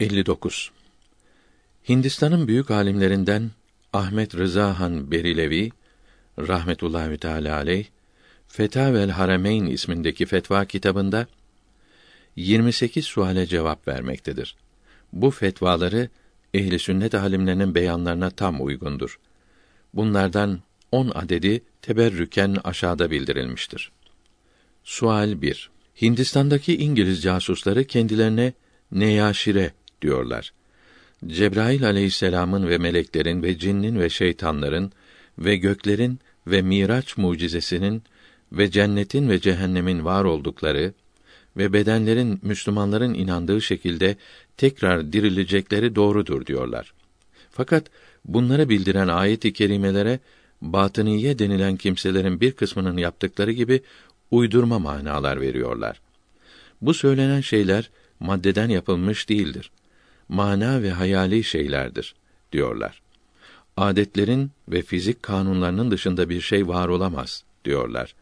59. Hindistan'ın büyük alimlerinden Ahmet Rıza Han Berilevi rahmetullahi teala aleyh Fetavel Harameyn ismindeki fetva kitabında 28 suale cevap vermektedir. Bu fetvaları ehli sünnet alimlerinin beyanlarına tam uygundur. Bunlardan 10 adedi teberrüken aşağıda bildirilmiştir. Sual 1. Hindistan'daki İngiliz casusları kendilerine neyaşire diyorlar. Cebrail aleyhisselamın ve meleklerin ve cinnin ve şeytanların ve göklerin ve Miraç mucizesinin ve cennetin ve cehennemin var oldukları ve bedenlerin Müslümanların inandığı şekilde tekrar dirilecekleri doğrudur diyorlar. Fakat bunları bildiren ayet-i kerimelere batıniye denilen kimselerin bir kısmının yaptıkları gibi uydurma manalar veriyorlar. Bu söylenen şeyler maddeden yapılmış değildir. Mana ve hayali şeylerdir diyorlar. Adetlerin ve fizik kanunlarının dışında bir şey var olamaz diyorlar.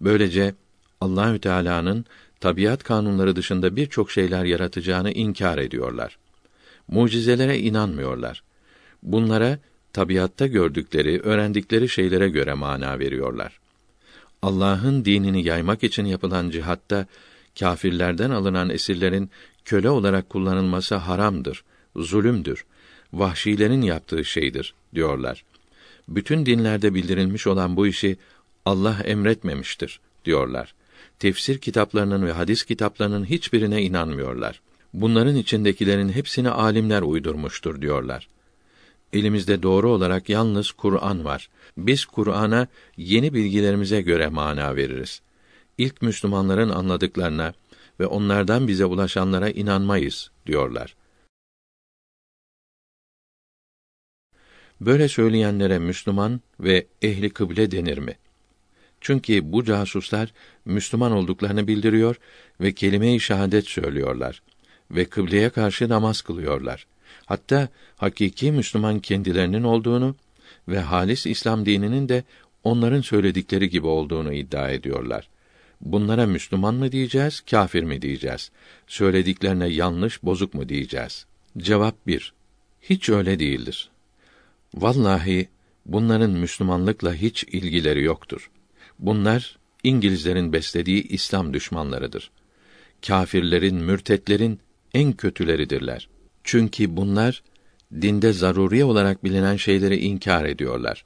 Böylece Allahü Teala'nın tabiat kanunları dışında birçok şeyler yaratacağını inkar ediyorlar. Mucizelere inanmıyorlar. Bunlara tabiatta gördükleri, öğrendikleri şeylere göre mana veriyorlar. Allah'ın dinini yaymak için yapılan cihatta kâfirlerden alınan esirlerin köle olarak kullanılması haramdır, zulümdür, vahşilerin yaptığı şeydir diyorlar. Bütün dinlerde bildirilmiş olan bu işi Allah emretmemiştir diyorlar. Tefsir kitaplarının ve hadis kitaplarının hiçbirine inanmıyorlar. Bunların içindekilerin hepsini alimler uydurmuştur diyorlar. Elimizde doğru olarak yalnız Kur'an var. Biz Kur'an'a yeni bilgilerimize göre mana veririz. İlk Müslümanların anladıklarına ve onlardan bize ulaşanlara inanmayız diyorlar. Böyle söyleyenlere Müslüman ve ehli kıble denir mi? Çünkü bu casuslar Müslüman olduklarını bildiriyor ve kelime-i şehadet söylüyorlar ve kıbleye karşı namaz kılıyorlar. Hatta hakiki Müslüman kendilerinin olduğunu ve halis İslam dininin de onların söyledikleri gibi olduğunu iddia ediyorlar. Bunlara Müslüman mı diyeceğiz, kâfir mi diyeceğiz? Söylediklerine yanlış, bozuk mu diyeceğiz? Cevap bir. Hiç öyle değildir. Vallahi bunların Müslümanlıkla hiç ilgileri yoktur. Bunlar İngilizlerin beslediği İslam düşmanlarıdır. Kâfirlerin, mürtetlerin en kötüleridirler. Çünkü bunlar dinde zaruri olarak bilinen şeyleri inkar ediyorlar.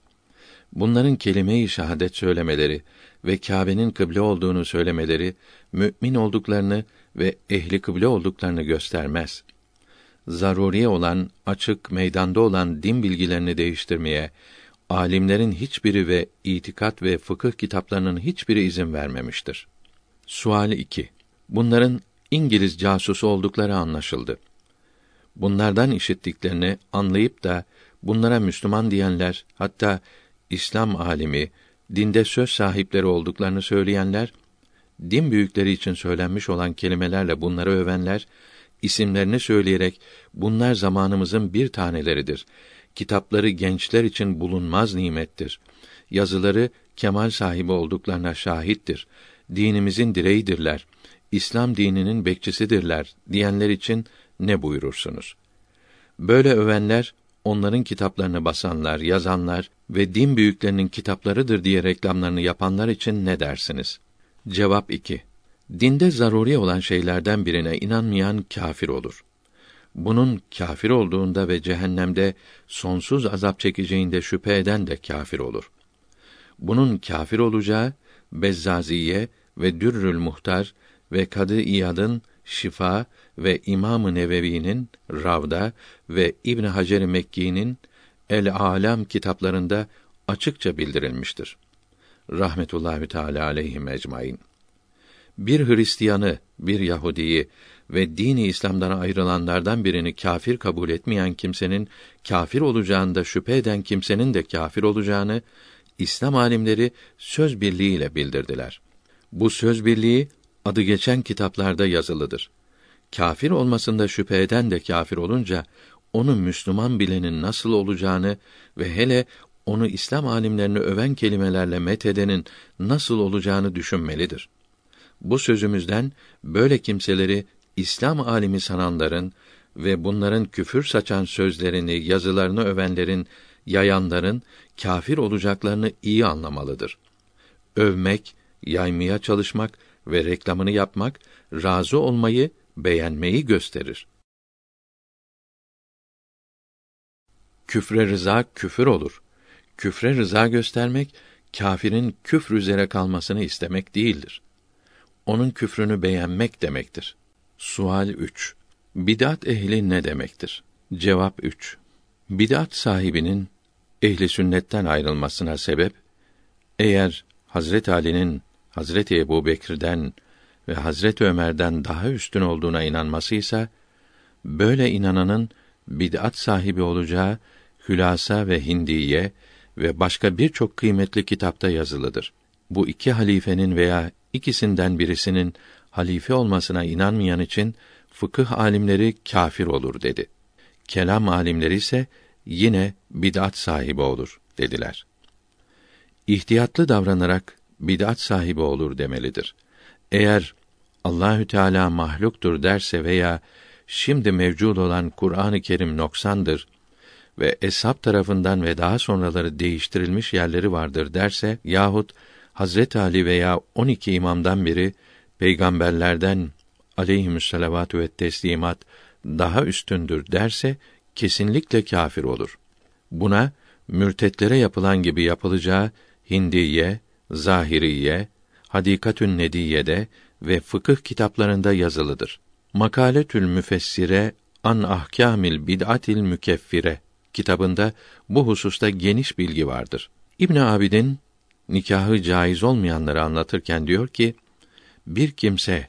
Bunların kelime-i şehadet söylemeleri ve Kâbe'nin kıble olduğunu söylemeleri mümin olduklarını ve ehli kıble olduklarını göstermez. Zaruri olan, açık, meydanda olan din bilgilerini değiştirmeye alimlerin hiçbiri ve itikat ve fıkıh kitaplarının hiçbiri izin vermemiştir. Sual 2. Bunların İngiliz casusu oldukları anlaşıldı. Bunlardan işittiklerini anlayıp da bunlara Müslüman diyenler, hatta İslam alimi, dinde söz sahipleri olduklarını söyleyenler, din büyükleri için söylenmiş olan kelimelerle bunları övenler, isimlerini söyleyerek bunlar zamanımızın bir taneleridir. Kitapları gençler için bulunmaz nimettir. Yazıları kemal sahibi olduklarına şahittir. Dinimizin direğidirler. İslam dininin bekçisidirler diyenler için ne buyurursunuz? Böyle övenler onların kitaplarını basanlar, yazanlar ve din büyüklerinin kitaplarıdır diye reklamlarını yapanlar için ne dersiniz? Cevap 2. Dinde zaruri olan şeylerden birine inanmayan kâfir olur. Bunun kâfir olduğunda ve cehennemde sonsuz azap çekeceğinde şüphe eden de kâfir olur. Bunun kâfir olacağı Bezzaziye ve Dürrül Muhtar ve Kadı İyad'ın Şifa ve İmam-ı Nevevi'nin Ravda ve İbn Hacer Mekki'nin El Alam kitaplarında açıkça bildirilmiştir. Rahmetullahi Teala aleyhi ecmaîn. Bir Hristiyanı, bir Yahudiyi ve dini İslam'dan ayrılanlardan birini kâfir kabul etmeyen kimsenin kâfir olacağında şüphe eden kimsenin de kâfir olacağını İslam alimleri söz birliğiyle bildirdiler. Bu söz birliği adı geçen kitaplarda yazılıdır. Kafir olmasında şüphe eden de kafir olunca onu Müslüman bilenin nasıl olacağını ve hele onu İslam alimlerini öven kelimelerle methedenin nasıl olacağını düşünmelidir. Bu sözümüzden böyle kimseleri İslam alimi sananların ve bunların küfür saçan sözlerini, yazılarını övenlerin, yayanların kafir olacaklarını iyi anlamalıdır. Övmek, yaymaya çalışmak ve reklamını yapmak razı olmayı, beğenmeyi gösterir. Küfre rıza küfür olur. Küfre rıza göstermek kâfirin küfr üzere kalmasını istemek değildir. Onun küfrünü beğenmek demektir. Sual 3. Bidat ehli ne demektir? Cevap 3. Bidat sahibinin ehli sünnetten ayrılmasına sebep eğer Hazret Ali'nin Hazreti Ebu Bekir'den ve Hazreti Ömer'den daha üstün olduğuna inanmasıysa böyle inananın bid'at sahibi olacağı Hülasa ve Hindiye ve başka birçok kıymetli kitapta yazılıdır. Bu iki halifenin veya ikisinden birisinin halife olmasına inanmayan için fıkıh alimleri kâfir olur dedi. Kelam alimleri ise yine bid'at sahibi olur dediler. İhtiyatlı davranarak bid'at sahibi olur demelidir. Eğer Allahü Teala mahluktur derse veya şimdi mevcud olan Kur'an-ı Kerim noksandır ve eshab tarafından ve daha sonraları değiştirilmiş yerleri vardır derse yahut Hazret Ali veya 12 imamdan biri peygamberlerden aleyhimüsselavatü ve teslimat daha üstündür derse kesinlikle kâfir olur. Buna mürtetlere yapılan gibi yapılacağı Hindiye, Zahiriye, Hadikatün Nediye'de ve fıkıh kitaplarında yazılıdır. Makaletül Müfessire an ahkamil bid'atil mükeffire kitabında bu hususta geniş bilgi vardır. İbn Abidin nikahı caiz olmayanları anlatırken diyor ki bir kimse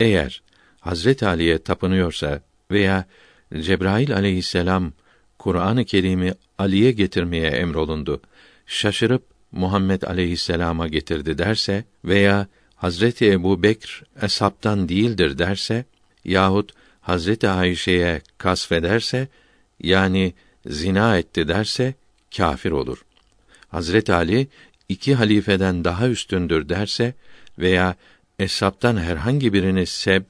eğer Hazret Ali'ye tapınıyorsa veya Cebrail aleyhisselam Kur'an-ı Kerim'i Ali'ye getirmeye emrolundu. Şaşırıp Muhammed aleyhisselama getirdi derse veya Hazreti Ebu Bekr eshabtan değildir derse yahut Hazreti Ayşe'ye kasfederse yani zina etti derse kafir olur. Hazret Ali iki halifeden daha üstündür derse veya eshabtan herhangi birini seb,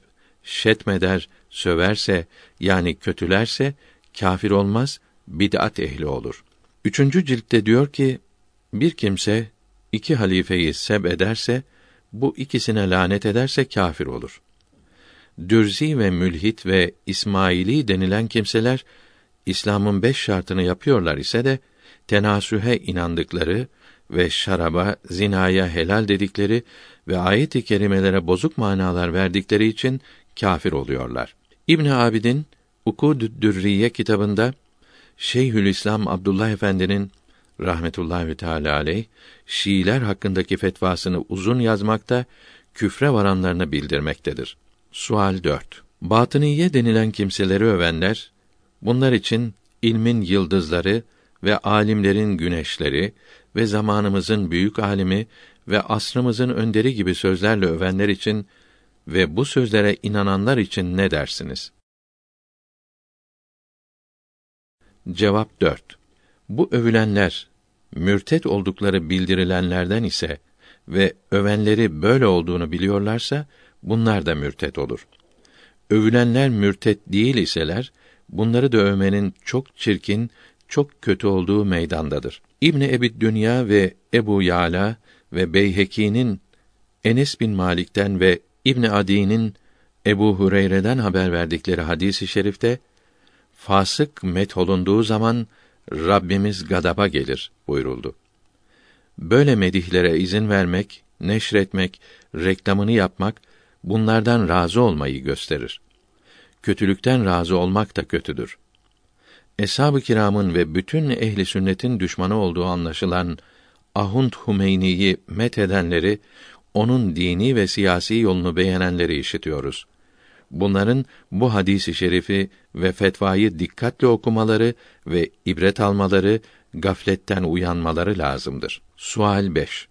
şetmeder, söverse yani kötülerse kafir olmaz, bid'at ehli olur. Üçüncü ciltte diyor ki bir kimse iki halifeyi seb ederse bu ikisine lanet ederse kafir olur. Dürzi ve mülhit ve İsmaili denilen kimseler İslam'ın beş şartını yapıyorlar ise de tenasühe inandıkları ve şaraba, zinaya helal dedikleri ve ayet-i kerimelere bozuk manalar verdikleri için kafir oluyorlar. İbn Abidin Ukud Dürriye kitabında Şeyhülislam Abdullah Efendi'nin rahmetullahi teala aleyh Şiiler hakkındaki fetvasını uzun yazmakta, küfre varanlarını bildirmektedir. Sual 4. Batıniye denilen kimseleri övenler bunlar için ilmin yıldızları ve alimlerin güneşleri ve zamanımızın büyük alimi ve asrımızın önderi gibi sözlerle övenler için ve bu sözlere inananlar için ne dersiniz? Cevap 4. Bu övülenler mürtet oldukları bildirilenlerden ise ve övenleri böyle olduğunu biliyorlarsa bunlar da mürtet olur. Övülenler mürtet değil iseler bunları da övmenin çok çirkin, çok kötü olduğu meydandadır. İbn Ebi Dünya ve Ebu Yala ve Beyheki'nin Enes bin Malik'ten ve İbn Adi'nin Ebu Hureyre'den haber verdikleri hadisi i şerifte fasık met olunduğu zaman Rabbimiz gadaba gelir buyuruldu. Böyle medihlere izin vermek, neşretmek, reklamını yapmak bunlardan razı olmayı gösterir. Kötülükten razı olmak da kötüdür. Eshab-ı kiramın ve bütün ehli sünnetin düşmanı olduğu anlaşılan Ahund Humeyni'yi met edenleri, onun dini ve siyasi yolunu beğenenleri işitiyoruz. Bunların bu hadisi şerifi ve fetvayı dikkatle okumaları ve ibret almaları, gafletten uyanmaları lazımdır. Sual 5.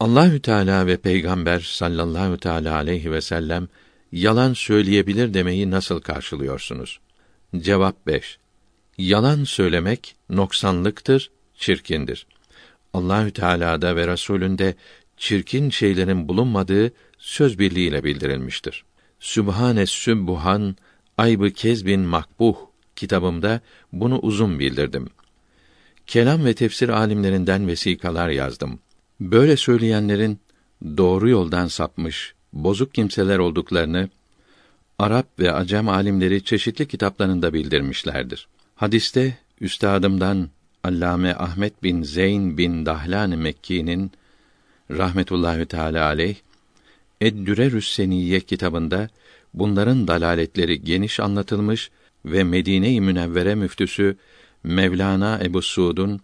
Allahü Teala ve Peygamber sallallahu teala aleyhi ve sellem yalan söyleyebilir demeyi nasıl karşılıyorsunuz? Cevap 5. Yalan söylemek noksanlıktır, çirkindir. Allahü Teala'da ve Resulünde çirkin şeylerin bulunmadığı söz birliğiyle bildirilmiştir. Sübhane Sübbuhan Ayb-ı Kezbin Makbuh kitabımda bunu uzun bildirdim. Kelam ve tefsir alimlerinden vesikalar yazdım. Böyle söyleyenlerin doğru yoldan sapmış, bozuk kimseler olduklarını Arap ve Acem alimleri çeşitli kitaplarında bildirmişlerdir. Hadiste üstadımdan Allame Ahmet bin Zeyn bin Dahlan Mekki'nin rahmetullahi teala aleyh Eddürerü's Seniyye kitabında bunların dalaletleri geniş anlatılmış ve Medine-i Münevvere müftüsü Mevlana Ebu Suud'un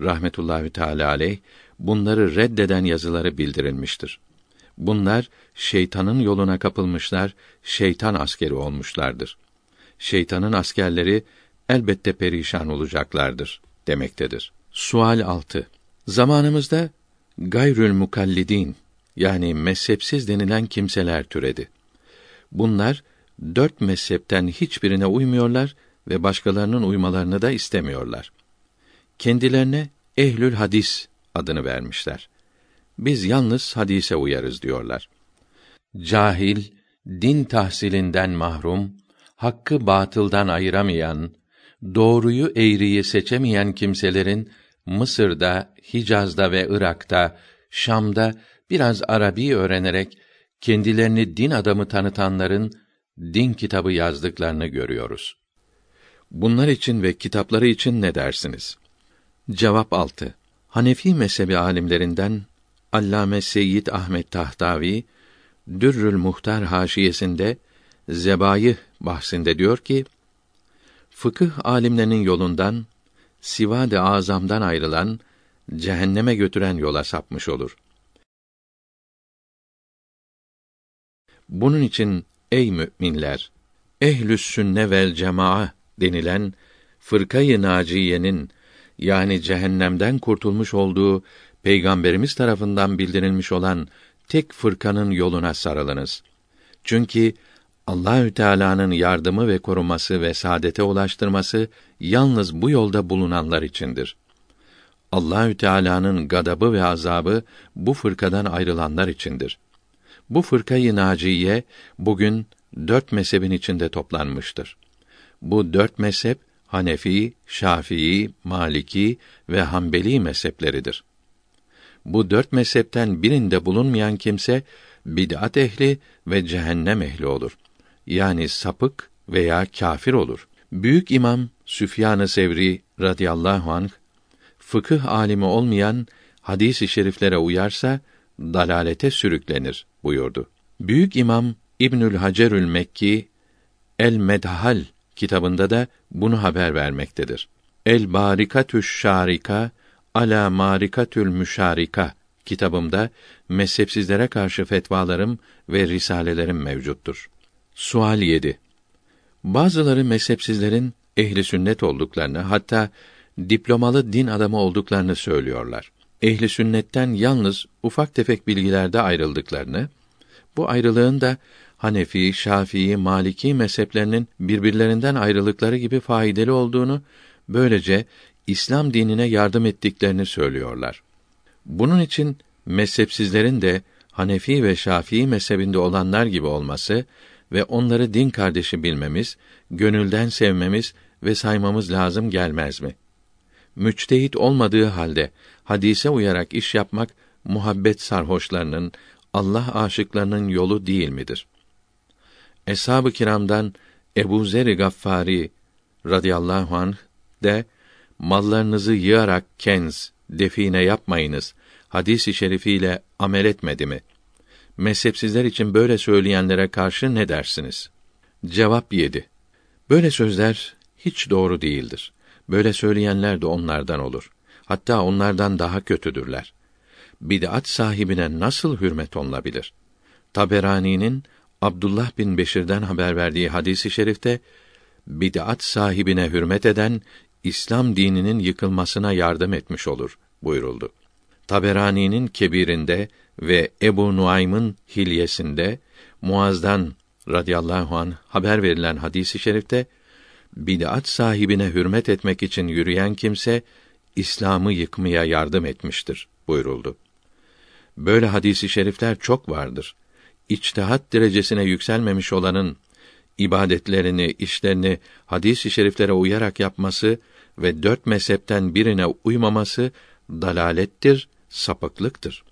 rahmetullahi teala aleyh bunları reddeden yazıları bildirilmiştir. Bunlar şeytanın yoluna kapılmışlar, şeytan askeri olmuşlardır. Şeytanın askerleri elbette perişan olacaklardır demektedir. Sual 6. Zamanımızda gayrül mukallidin yani mezhepsiz denilen kimseler türedi. Bunlar dört mezhepten hiçbirine uymuyorlar ve başkalarının uymalarını da istemiyorlar. Kendilerine ehlül hadis adını vermişler. Biz yalnız hadise uyarız diyorlar. Cahil, din tahsilinden mahrum, hakkı batıldan ayıramayan, doğruyu eğriyi seçemeyen kimselerin Mısır'da, Hicaz'da ve Irak'ta, Şam'da biraz Arabi öğrenerek kendilerini din adamı tanıtanların din kitabı yazdıklarını görüyoruz. Bunlar için ve kitapları için ne dersiniz? Cevap 6. Hanefi mezhebi alimlerinden Allame Seyyid Ahmet Tahtavi Dürrül Muhtar haşiyesinde Zebayih bahsinde diyor ki: Fıkıh alimlerinin yolundan Sivad-ı Azam'dan ayrılan cehenneme götüren yola sapmış olur. Bunun için ey müminler, ehlü's sünne vel cemaa denilen fırkayı naciyenin yani cehennemden kurtulmuş olduğu peygamberimiz tarafından bildirilmiş olan tek fırkanın yoluna sarılınız. Çünkü Allahü Teala'nın yardımı ve koruması ve saadete ulaştırması yalnız bu yolda bulunanlar içindir. Allahü Teala'nın gadabı ve azabı bu fırkadan ayrılanlar içindir. Bu fırkayı naciye bugün dört mezhebin içinde toplanmıştır. Bu dört mezhep Hanefi, Şafii, Maliki ve Hanbeli mezhepleridir. Bu dört mezhepten birinde bulunmayan kimse bid'at ehli ve cehennem ehli olur. Yani sapık veya kafir olur. Büyük İmam Süfyan-ı Sevri radıyallahu anh fıkıh alimi olmayan hadis-i şeriflere uyarsa dalalete sürüklenir buyurdu. Büyük İmam İbnül Hacerül Mekki El Medhal kitabında da bunu haber vermektedir. El Barikatüş Şarika ala Marikatül Müşarika kitabımda mezhepsizlere karşı fetvalarım ve risalelerim mevcuttur. Sual 7. Bazıları mezhepsizlerin ehli sünnet olduklarını hatta diplomalı din adamı olduklarını söylüyorlar. Ehli sünnetten yalnız ufak tefek bilgilerde ayrıldıklarını, bu ayrılığın da Hanefi, Şafii, Maliki mezheplerinin birbirlerinden ayrılıkları gibi faydalı olduğunu, böylece İslam dinine yardım ettiklerini söylüyorlar. Bunun için mezhepsizlerin de Hanefi ve Şafii mezhebinde olanlar gibi olması ve onları din kardeşi bilmemiz, gönülden sevmemiz ve saymamız lazım gelmez mi? Müçtehit olmadığı halde hadise uyarak iş yapmak muhabbet sarhoşlarının, Allah aşıklarının yolu değil midir? Eshab-ı kiramdan Ebu Zer Gaffari radıyallahu anh de mallarınızı yığarak kenz, define yapmayınız. Hadisi şerifiyle amel etmedi mi? Mezhepsizler için böyle söyleyenlere karşı ne dersiniz? Cevap yedi. Böyle sözler hiç doğru değildir. Böyle söyleyenler de onlardan olur. Hatta onlardan daha kötüdürler. Bid'at sahibine nasıl hürmet olunabilir? Taberani'nin Abdullah bin Beşir'den haber verdiği hadisi şerifte bid'at sahibine hürmet eden İslam dininin yıkılmasına yardım etmiş olur buyuruldu. Taberani'nin kebirinde ve Ebu Nuaym'ın hilyesinde Muaz'dan radıyallahu an haber verilen hadisi i şerifte bid'at sahibine hürmet etmek için yürüyen kimse İslam'ı yıkmaya yardım etmiştir buyuruldu. Böyle hadisi şerifler çok vardır. İçtihat derecesine yükselmemiş olanın ibadetlerini, işlerini hadis-i şeriflere uyarak yapması ve dört mezhepten birine uymaması dalalettir, sapıklıktır.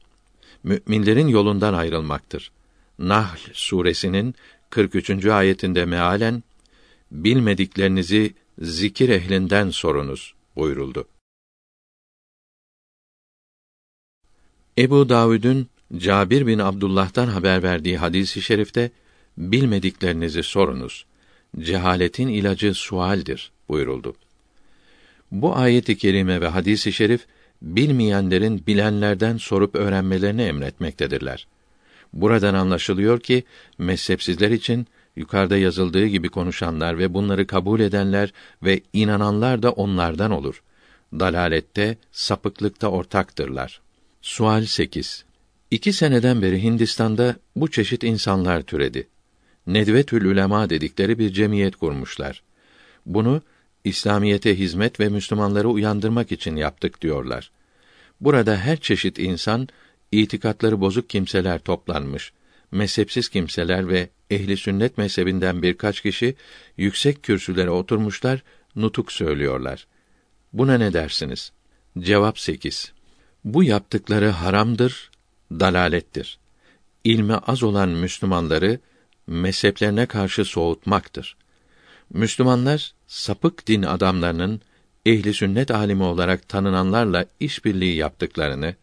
Müminlerin yolundan ayrılmaktır. Nahl suresinin 43. ayetinde mealen bilmediklerinizi zikir ehlinden sorunuz buyuruldu. Ebu Davud'un Cabir bin Abdullah'tan haber verdiği hadisi şerifte bilmediklerinizi sorunuz. Cehaletin ilacı sualdir buyuruldu. Bu ayeti kerime ve hadisi şerif bilmeyenlerin bilenlerden sorup öğrenmelerini emretmektedirler. Buradan anlaşılıyor ki mezhepsizler için yukarıda yazıldığı gibi konuşanlar ve bunları kabul edenler ve inananlar da onlardan olur. Dalalette, sapıklıkta ortaktırlar. Sual 8. İki seneden beri Hindistan'da bu çeşit insanlar türedi. Nedvetül Ülema dedikleri bir cemiyet kurmuşlar. Bunu İslamiyete hizmet ve Müslümanları uyandırmak için yaptık diyorlar. Burada her çeşit insan, itikatları bozuk kimseler toplanmış. Mezhepsiz kimseler ve ehli sünnet mezhebinden birkaç kişi yüksek kürsülere oturmuşlar, nutuk söylüyorlar. Buna ne dersiniz? Cevap 8. Bu yaptıkları haramdır, dalalettir. İlmi az olan Müslümanları mezheplerine karşı soğutmaktır. Müslümanlar sapık din adamlarının ehli sünnet alimi olarak tanınanlarla işbirliği yaptıklarını,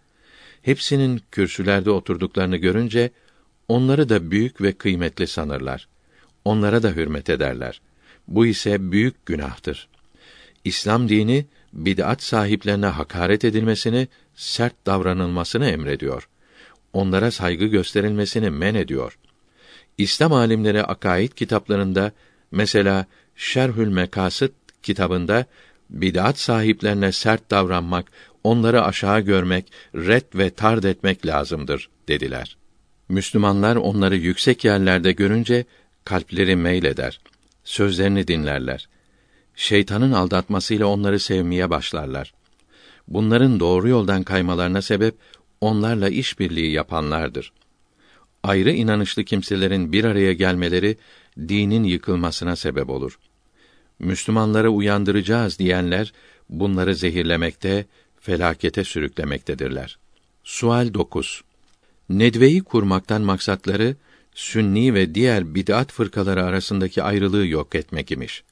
hepsinin kürsülerde oturduklarını görünce onları da büyük ve kıymetli sanırlar. Onlara da hürmet ederler. Bu ise büyük günahtır. İslam dini bid'at sahiplerine hakaret edilmesini, sert davranılmasını emrediyor. Onlara saygı gösterilmesini men ediyor. İslam alimleri akaid kitaplarında mesela Şerhül Mekasıt kitabında bid'at sahiplerine sert davranmak, onları aşağı görmek, red ve tard etmek lazımdır dediler. Müslümanlar onları yüksek yerlerde görünce kalpleri meyleder, sözlerini dinlerler. Şeytanın aldatmasıyla onları sevmeye başlarlar. Bunların doğru yoldan kaymalarına sebep onlarla işbirliği yapanlardır. Ayrı inanışlı kimselerin bir araya gelmeleri dinin yıkılmasına sebep olur. Müslümanları uyandıracağız diyenler bunları zehirlemekte, felakete sürüklemektedirler. Sual 9. Nedveyi kurmaktan maksatları Sünni ve diğer bid'at fırkaları arasındaki ayrılığı yok etmek imiş.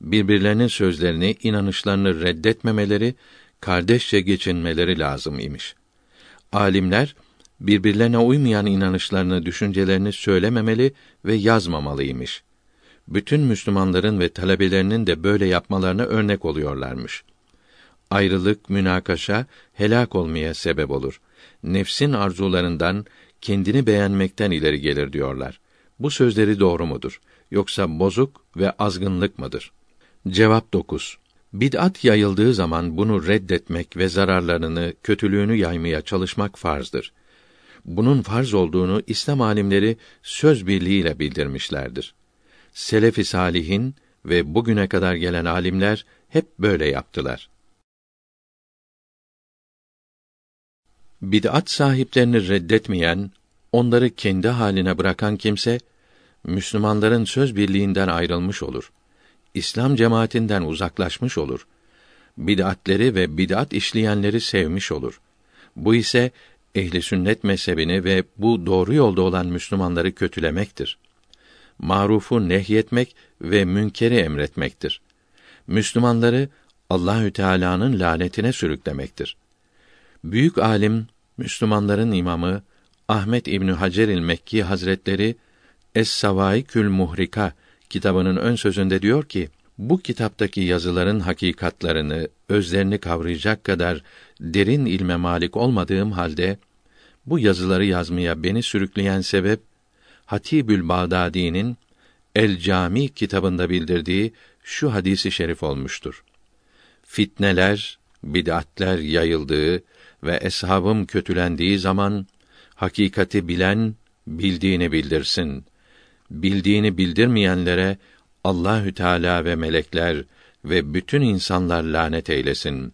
Birbirlerinin sözlerini, inanışlarını reddetmemeleri, kardeşçe geçinmeleri lazım imiş. Alimler birbirlerine uymayan inanışlarını, düşüncelerini söylememeli ve yazmamalıymış bütün Müslümanların ve talebelerinin de böyle yapmalarına örnek oluyorlarmış. Ayrılık, münakaşa helak olmaya sebep olur. Nefsin arzularından, kendini beğenmekten ileri gelir diyorlar. Bu sözleri doğru mudur? Yoksa bozuk ve azgınlık mıdır? Cevap 9. Bid'at yayıldığı zaman bunu reddetmek ve zararlarını, kötülüğünü yaymaya çalışmak farzdır. Bunun farz olduğunu İslam alimleri söz birliğiyle bildirmişlerdir selef-i salihin ve bugüne kadar gelen alimler hep böyle yaptılar. Bid'at sahiplerini reddetmeyen, onları kendi haline bırakan kimse Müslümanların söz birliğinden ayrılmış olur. İslam cemaatinden uzaklaşmış olur. Bid'atleri ve bid'at işleyenleri sevmiş olur. Bu ise ehli sünnet mezhebini ve bu doğru yolda olan Müslümanları kötülemektir marufu nehyetmek ve münkeri emretmektir. Müslümanları Allahü Teala'nın lanetine sürüklemektir. Büyük alim Müslümanların imamı Ahmet İbn Hacer el Mekki Hazretleri Es-Savaikül Muhrika kitabının ön sözünde diyor ki: Bu kitaptaki yazıların hakikatlarını, özlerini kavrayacak kadar derin ilme malik olmadığım halde bu yazıları yazmaya beni sürükleyen sebep Hatibül Bağdadi'nin El Cami kitabında bildirdiği şu hadisi şerif olmuştur. Fitneler, bid'atler yayıldığı ve eshabım kötülendiği zaman hakikati bilen bildiğini bildirsin. Bildiğini bildirmeyenlere Allahü Teala ve melekler ve bütün insanlar lanet eylesin.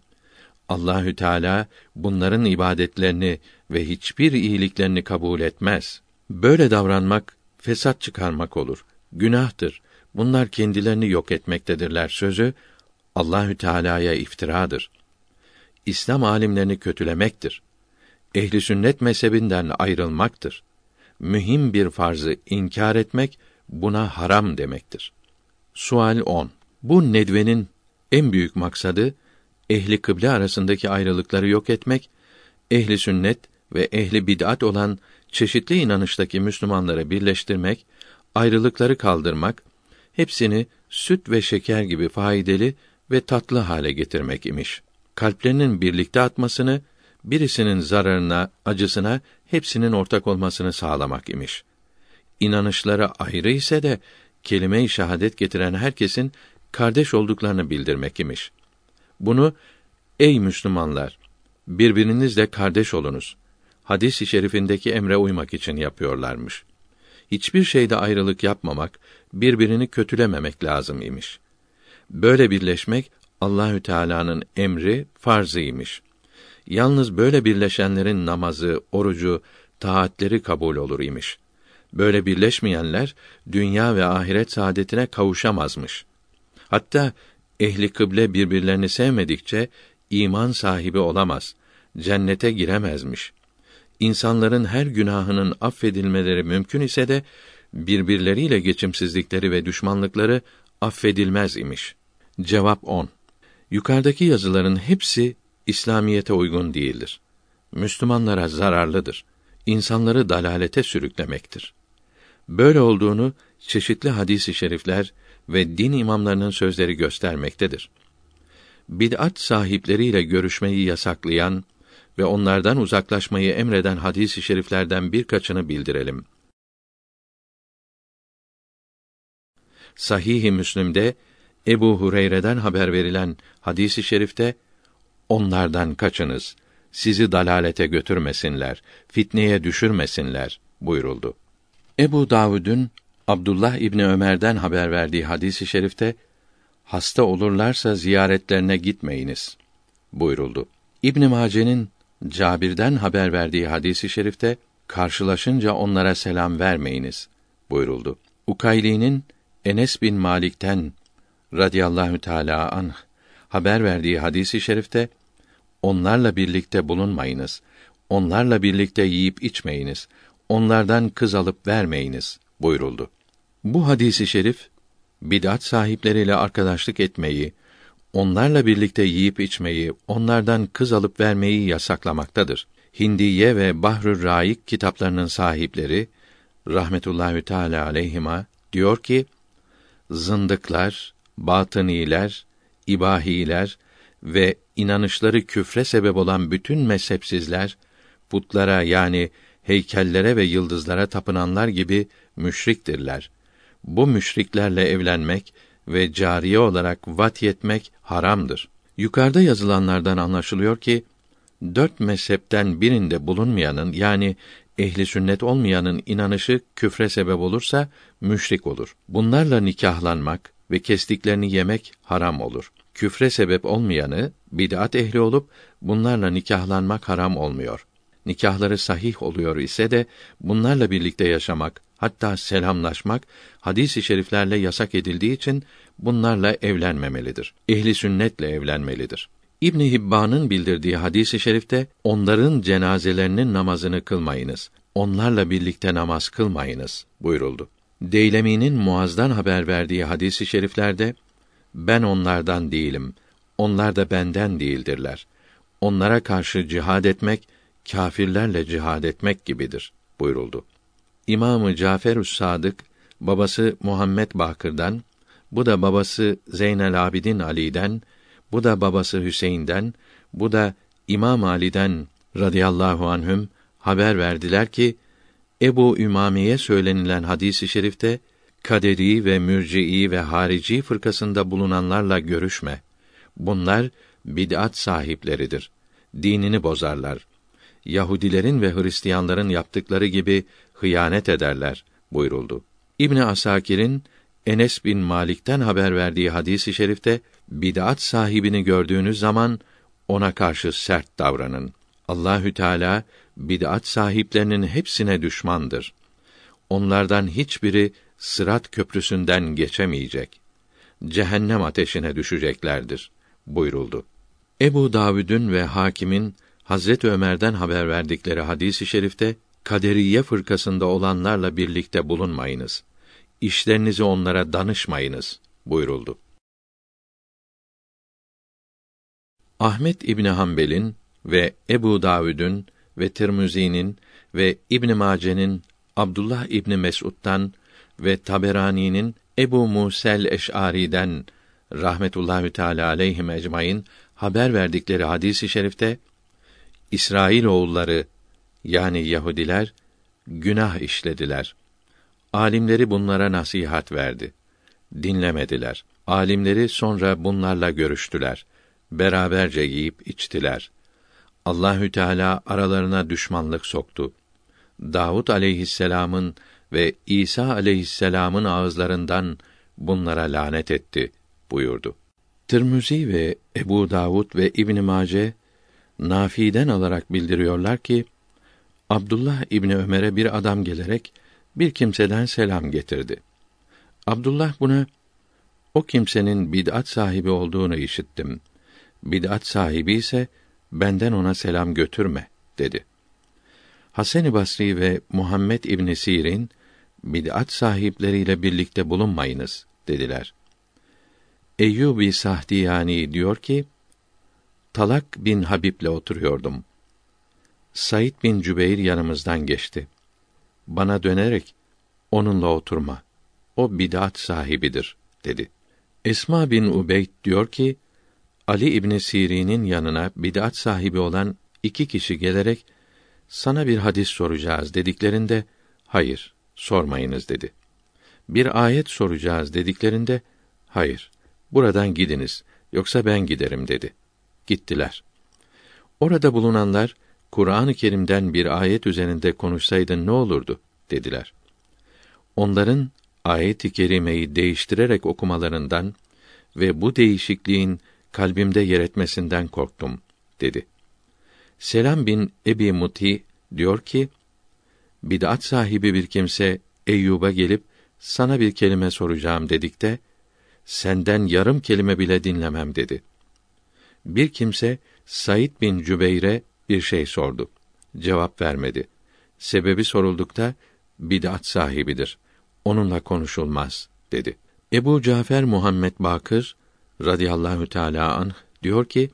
Allahü Teala bunların ibadetlerini ve hiçbir iyiliklerini kabul etmez.'' Böyle davranmak fesat çıkarmak olur. günahtır. Bunlar kendilerini yok etmektedirler sözü Allahü Teala'ya iftiradır. İslam alimlerini kötülemektir. Ehli sünnet mezhebinden ayrılmaktır. Mühim bir farzı inkar etmek buna haram demektir. Sual 10. Bu nedvenin en büyük maksadı ehli kıble arasındaki ayrılıkları yok etmek, ehli sünnet ve ehli bid'at olan çeşitli inanıştaki Müslümanları birleştirmek, ayrılıkları kaldırmak, hepsini süt ve şeker gibi faydalı ve tatlı hale getirmek imiş. Kalplerinin birlikte atmasını, birisinin zararına, acısına hepsinin ortak olmasını sağlamak imiş. İnanışları ayrı ise de kelime-i şehadet getiren herkesin kardeş olduklarını bildirmek imiş. Bunu ey Müslümanlar birbirinizle kardeş olunuz. Hadis-i şerifindeki emre uymak için yapıyorlarmış. Hiçbir şeyde ayrılık yapmamak, birbirini kötülememek lazım imiş. Böyle birleşmek Allahü Teala'nın emri farzıymış. Yalnız böyle birleşenlerin namazı, orucu, taatleri kabul olur imiş. Böyle birleşmeyenler dünya ve ahiret saadetine kavuşamazmış. Hatta ehli kıble birbirlerini sevmedikçe iman sahibi olamaz, cennete giremezmiş. İnsanların her günahının affedilmeleri mümkün ise de birbirleriyle geçimsizlikleri ve düşmanlıkları affedilmez imiş. Cevap 10. Yukarıdaki yazıların hepsi İslamiyete uygun değildir. Müslümanlara zararlıdır. İnsanları dalalete sürüklemektir. Böyle olduğunu çeşitli hadis-i şerifler ve din imamlarının sözleri göstermektedir. Bid'at sahipleriyle görüşmeyi yasaklayan ve onlardan uzaklaşmayı emreden hadis-i şeriflerden birkaçını bildirelim. Sahih-i Müslim'de Ebu Hureyre'den haber verilen hadisi şerifte onlardan kaçınız sizi dalalete götürmesinler, fitneye düşürmesinler buyuruldu. Ebu Davud'un Abdullah İbni Ömer'den haber verdiği hadisi şerifte hasta olurlarsa ziyaretlerine gitmeyiniz buyuruldu. İbn Mace'nin Cabir'den haber verdiği hadisi şerifte karşılaşınca onlara selam vermeyiniz buyuruldu. Ukayli'nin Enes bin Malik'ten radıyallahu teala anh haber verdiği hadisi şerifte onlarla birlikte bulunmayınız. Onlarla birlikte yiyip içmeyiniz. Onlardan kız alıp vermeyiniz buyuruldu. Bu hadisi şerif bid'at sahipleriyle arkadaşlık etmeyi, onlarla birlikte yiyip içmeyi, onlardan kız alıp vermeyi yasaklamaktadır. Hindiye ve Bahrü Raik kitaplarının sahipleri rahmetullahi teala aleyhima diyor ki zındıklar, batıniler, ibahiler ve inanışları küfre sebep olan bütün mezhepsizler putlara yani heykellere ve yıldızlara tapınanlar gibi müşriktirler. Bu müşriklerle evlenmek ve cariye olarak vat yetmek haramdır. Yukarıda yazılanlardan anlaşılıyor ki dört mezhepten birinde bulunmayanın yani ehli sünnet olmayanın inanışı küfre sebep olursa müşrik olur. Bunlarla nikahlanmak ve kestiklerini yemek haram olur. Küfre sebep olmayanı bid'at ehli olup bunlarla nikahlanmak haram olmuyor. Nikahları sahih oluyor ise de bunlarla birlikte yaşamak, hatta selamlaşmak hadis-i şeriflerle yasak edildiği için bunlarla evlenmemelidir. Ehli sünnetle evlenmelidir. İbn Hibban'ın bildirdiği hadisi şerifte onların cenazelerinin namazını kılmayınız. Onlarla birlikte namaz kılmayınız buyuruldu. Deylemi'nin Muaz'dan haber verdiği hadisi şeriflerde ben onlardan değilim. Onlar da benden değildirler. Onlara karşı cihad etmek kâfirlerle cihad etmek gibidir buyuruldu. İmamı Caferus Sadık babası Muhammed Bakır'dan, bu da babası Zeynel Abidin Ali'den, bu da babası Hüseyin'den, bu da İmam Ali'den radıyallahu anhüm haber verdiler ki Ebu Ümame'ye söylenilen hadisi şerifte kaderi ve mürci'i ve harici fırkasında bulunanlarla görüşme. Bunlar bid'at sahipleridir. Dinini bozarlar. Yahudilerin ve Hristiyanların yaptıkları gibi hıyanet ederler buyuruldu. İbni Asakir'in Enes bin Malik'ten haber verdiği hadisi i şerifte bid'at sahibini gördüğünüz zaman ona karşı sert davranın. Allahü Teala bid'at sahiplerinin hepsine düşmandır. Onlardan hiçbiri Sırat köprüsünden geçemeyecek. Cehennem ateşine düşeceklerdir buyuruldu. Ebu Davud'un ve Hakim'in Hazret Ömer'den haber verdikleri hadisi i şerifte kaderiye fırkasında olanlarla birlikte bulunmayınız. İşlerinizi onlara danışmayınız buyuruldu. Ahmet İbni Hanbel'in ve Ebu Davud'un ve Tirmizi'nin ve İbn Mace'nin Abdullah İbni Mes'ud'dan ve Taberani'nin Ebu Musel Eş'ari'den rahmetullahi teala aleyhim ecmaîn haber verdikleri hadisi i şerifte İsrail oğulları yani Yahudiler günah işlediler. Alimleri bunlara nasihat verdi. Dinlemediler. Alimleri sonra bunlarla görüştüler. Beraberce yiyip içtiler. Allahü Teala aralarına düşmanlık soktu. Davud aleyhisselam'ın ve İsa aleyhisselam'ın ağızlarından bunlara lanet etti buyurdu. Tirmizi ve Ebu Davud ve İbn Mace Nafi'den alarak bildiriyorlar ki Abdullah İbni Ömer'e bir adam gelerek bir kimseden selam getirdi. Abdullah buna o kimsenin bid'at sahibi olduğunu işittim. Bid'at sahibi ise benden ona selam götürme dedi. Hasan-ı Basri ve Muhammed İbn Sirin bid'at sahipleriyle birlikte bulunmayınız dediler. Eyyubi Sahdiyani diyor ki, Talak bin Habib'le oturuyordum. Said bin Cübeyr yanımızdan geçti. Bana dönerek, onunla oturma. O bid'at sahibidir, dedi. Esma bin Ubeyd diyor ki, Ali İbn Sirin'in yanına bid'at sahibi olan iki kişi gelerek, sana bir hadis soracağız dediklerinde, hayır, sormayınız dedi. Bir ayet soracağız dediklerinde, hayır, buradan gidiniz, yoksa ben giderim dedi. Gittiler. Orada bulunanlar, Kur'an-ı Kerim'den bir ayet üzerinde konuşsaydın ne olurdu dediler. Onların ayet-i kerimeyi değiştirerek okumalarından ve bu değişikliğin kalbimde yer etmesinden korktum dedi. Selam bin Ebi Muti diyor ki, bid'at sahibi bir kimse Eyyub'a gelip sana bir kelime soracağım dedikte senden yarım kelime bile dinlemem dedi. Bir kimse Said bin Cübeyr'e bir şey sordu. Cevap vermedi. Sebebi soruldukta bid'at sahibidir. Onunla konuşulmaz dedi. Ebu Cafer Muhammed Bakır radıyallahu teala anh diyor ki: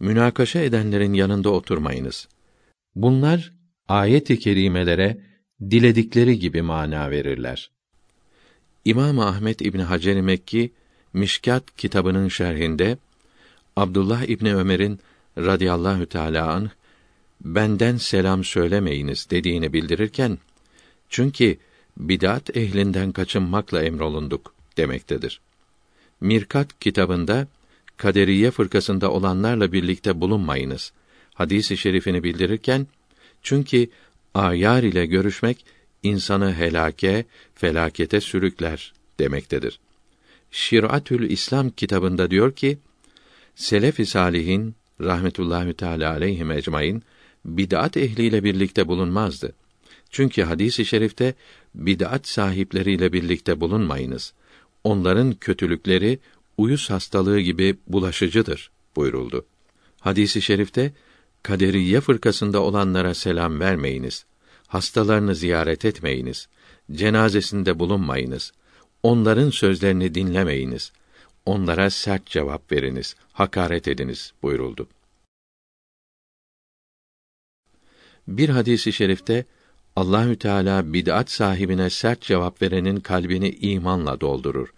Münakaşa edenlerin yanında oturmayınız. Bunlar ayet-i kerimelere diledikleri gibi mana verirler. İmam Ahmet İbn Hacer Mekki Mişkat kitabının şerhinde Abdullah İbni Ömer'in radıyallahu teala anh benden selam söylemeyiniz dediğini bildirirken çünkü bidat ehlinden kaçınmakla emrolunduk demektedir. Mirkat kitabında kaderiye fırkasında olanlarla birlikte bulunmayınız. Hadisi şerifini bildirirken çünkü ayar ile görüşmek insanı helake, felakete sürükler demektedir. Şiratül İslam kitabında diyor ki Selef-i salihin rahmetullahi teala aleyhim ecmaîn bid'at ehliyle birlikte bulunmazdı. Çünkü hadisi şerifte bid'at sahipleriyle birlikte bulunmayınız. Onların kötülükleri uyuz hastalığı gibi bulaşıcıdır buyuruldu. Hadisi şerifte kaderiye fırkasında olanlara selam vermeyiniz. Hastalarını ziyaret etmeyiniz. Cenazesinde bulunmayınız. Onların sözlerini dinlemeyiniz. Onlara sert cevap veriniz, hakaret ediniz buyuruldu. Bir hadisi şerifte Allahü Teala bid'at sahibine sert cevap verenin kalbini imanla doldurur.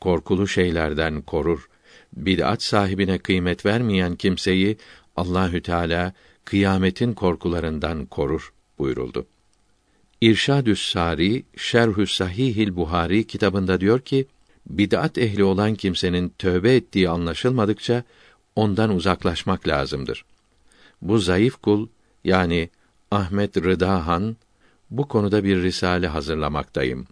Korkulu şeylerden korur. Bid'at sahibine kıymet vermeyen kimseyi Allahü Teala kıyametin korkularından korur buyuruldu. İrşadü's Sari Şerhü Sahihil Buhari kitabında diyor ki bid'at ehli olan kimsenin tövbe ettiği anlaşılmadıkça ondan uzaklaşmak lazımdır. Bu zayıf kul yani Ahmet Rıda Han bu konuda bir risale hazırlamaktayım.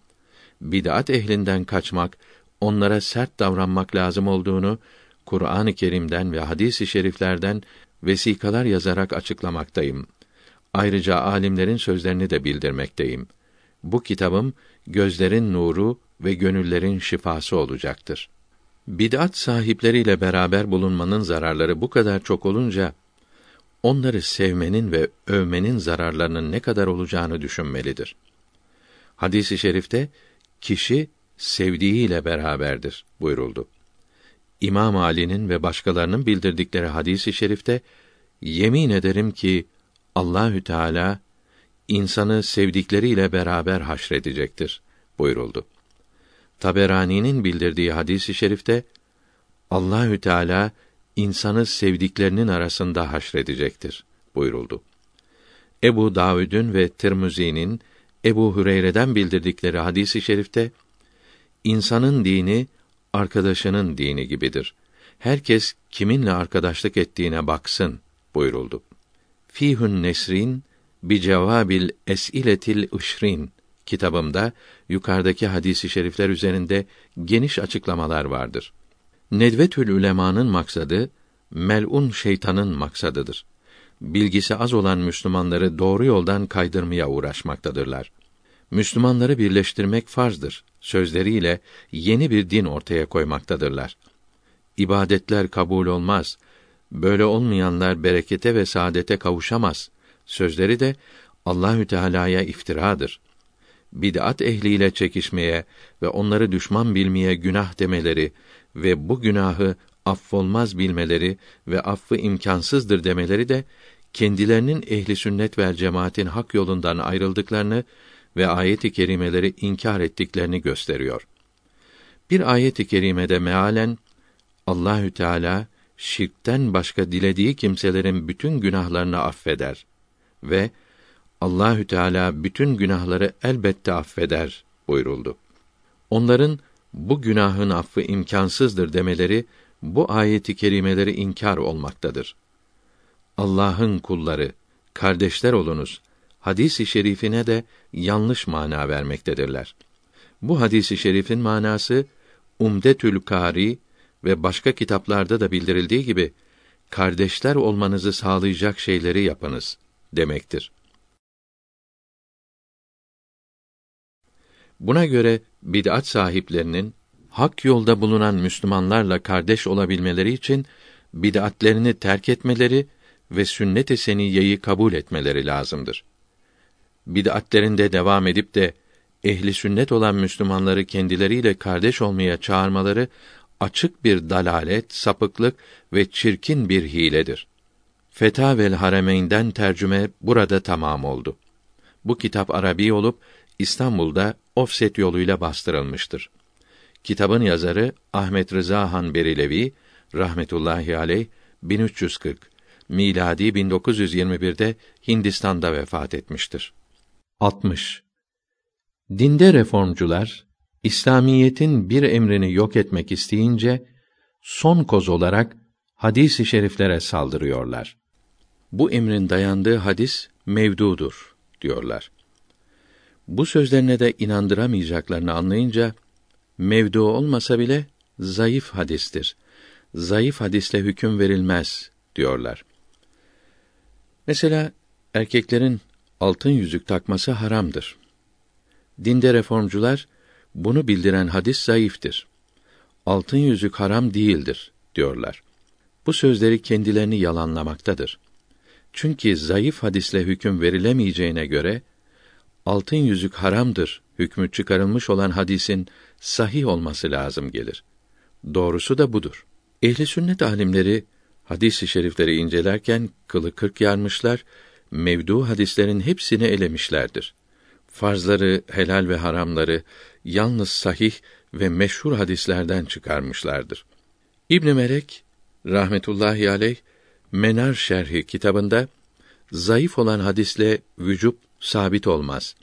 Bid'at ehlinden kaçmak, onlara sert davranmak lazım olduğunu Kur'an-ı Kerim'den ve hadis-i şeriflerden vesikalar yazarak açıklamaktayım. Ayrıca alimlerin sözlerini de bildirmekteyim. Bu kitabım gözlerin nuru ve gönüllerin şifası olacaktır. Bid'at sahipleriyle beraber bulunmanın zararları bu kadar çok olunca onları sevmenin ve övmenin zararlarının ne kadar olacağını düşünmelidir. Hadisi i şerifte kişi sevdiğiyle beraberdir buyuruldu. İmam Ali'nin ve başkalarının bildirdikleri hadisi i şerifte yemin ederim ki Allahü Teala insanı sevdikleriyle beraber haşredecektir buyuruldu. Taberani'nin bildirdiği hadisi i şerifte Allahü Teala insanı sevdiklerinin arasında haşredecektir buyuruldu. Ebu Davud'un ve Tirmizi'nin Ebu Hüreyre'den bildirdikleri hadisi i şerifte insanın dini arkadaşının dini gibidir. Herkes kiminle arkadaşlık ettiğine baksın buyuruldu. Fihün Nesrin bi cevabil esiletil ışrin kitabımda yukarıdaki hadisi şerifler üzerinde geniş açıklamalar vardır. Nedvetül Ulema'nın maksadı melun şeytanın maksadıdır. Bilgisi az olan Müslümanları doğru yoldan kaydırmaya uğraşmaktadırlar. Müslümanları birleştirmek farzdır. Sözleriyle yeni bir din ortaya koymaktadırlar. İbadetler kabul olmaz. Böyle olmayanlar berekete ve saadete kavuşamaz. Sözleri de Allahü Teala'ya iftiradır. Bid'at ehliyle çekişmeye ve onları düşman bilmeye günah demeleri ve bu günahı affolmaz bilmeleri ve affı imkansızdır demeleri de kendilerinin ehli sünnet ve cemaatin hak yolundan ayrıldıklarını ve ayet-i kerimeleri inkar ettiklerini gösteriyor. Bir ayet-i kerimede mealen Allahü Teala şirkten başka dilediği kimselerin bütün günahlarını affeder ve Allahü Teala bütün günahları elbette affeder buyuruldu. Onların bu günahın affı imkansızdır demeleri bu ayeti kerimeleri inkar olmaktadır. Allah'ın kulları, kardeşler olunuz hadisi şerifine de yanlış mana vermektedirler. Bu hadisi şerifin manası Umdetül Kari ve başka kitaplarda da bildirildiği gibi kardeşler olmanızı sağlayacak şeyleri yapınız demektir. Buna göre bid'at sahiplerinin hak yolda bulunan Müslümanlarla kardeş olabilmeleri için bid'atlerini terk etmeleri ve sünnet-i seniyyeyi kabul etmeleri lazımdır. Bid'atlerinde devam edip de ehli sünnet olan Müslümanları kendileriyle kardeş olmaya çağırmaları açık bir dalalet, sapıklık ve çirkin bir hiledir. Fetavel Haremeyn'den tercüme burada tamam oldu. Bu kitap Arabi olup İstanbul'da ofset yoluyla bastırılmıştır. Kitabın yazarı Ahmet Rıza Han Berilevi rahmetullahi aleyh 1340 miladi 1921'de Hindistan'da vefat etmiştir. 60. Dinde reformcular İslamiyetin bir emrini yok etmek isteyince son koz olarak hadis-i şeriflere saldırıyorlar. Bu emrin dayandığı hadis mevdudur diyorlar. Bu sözlerine de inandıramayacaklarını anlayınca mevdu olmasa bile zayıf hadistir. Zayıf hadisle hüküm verilmez diyorlar. Mesela erkeklerin altın yüzük takması haramdır. Dinde reformcular bunu bildiren hadis zayıftır. Altın yüzük haram değildir diyorlar. Bu sözleri kendilerini yalanlamaktadır. Çünkü zayıf hadisle hüküm verilemeyeceğine göre altın yüzük haramdır hükmü çıkarılmış olan hadisin sahih olması lazım gelir. Doğrusu da budur. Ehli sünnet alimleri hadis-i şerifleri incelerken kılı kırk yarmışlar, mevdu hadislerin hepsini elemişlerdir. Farzları, helal ve haramları yalnız sahih ve meşhur hadislerden çıkarmışlardır. İbn Merek rahmetullahi aleyh Menar Şerhi kitabında zayıf olan hadisle vücub sabit olmaz.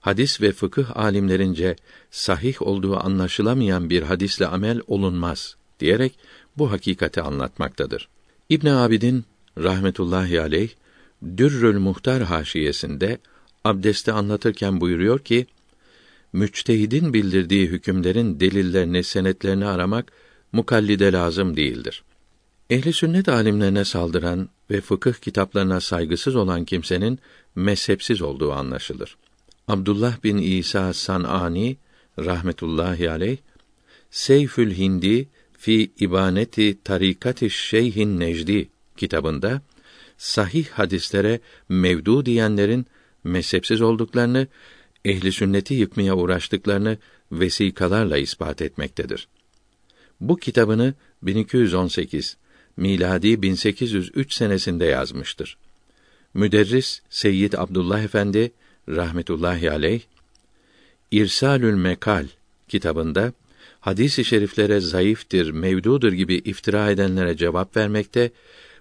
Hadis ve fıkıh alimlerince sahih olduğu anlaşılamayan bir hadisle amel olunmaz diyerek bu hakikati anlatmaktadır. İbn Abidin rahmetullahi aleyh Dürrül Muhtar haşiyesinde abdesti anlatırken buyuruyor ki müçtehidin bildirdiği hükümlerin delillerini, senetlerini aramak mukallide lazım değildir. Ehli sünnet alimlerine saldıran ve fıkıh kitaplarına saygısız olan kimsenin mezhepsiz olduğu anlaşılır. Abdullah bin İsa Sanani rahmetullahi aleyh Seyfül Hindi fi İbaneti Tarikati Şeyhin Necdi kitabında sahih hadislere mevdu diyenlerin mezhepsiz olduklarını, ehli sünneti yıkmaya uğraştıklarını vesikalarla ispat etmektedir. Bu kitabını 1218 miladi 1803 senesinde yazmıştır. Müderris Seyyid Abdullah Efendi rahmetullahi aleyh İrsalül Mekal kitabında hadis-i şeriflere zayıftır, mevdudur gibi iftira edenlere cevap vermekte,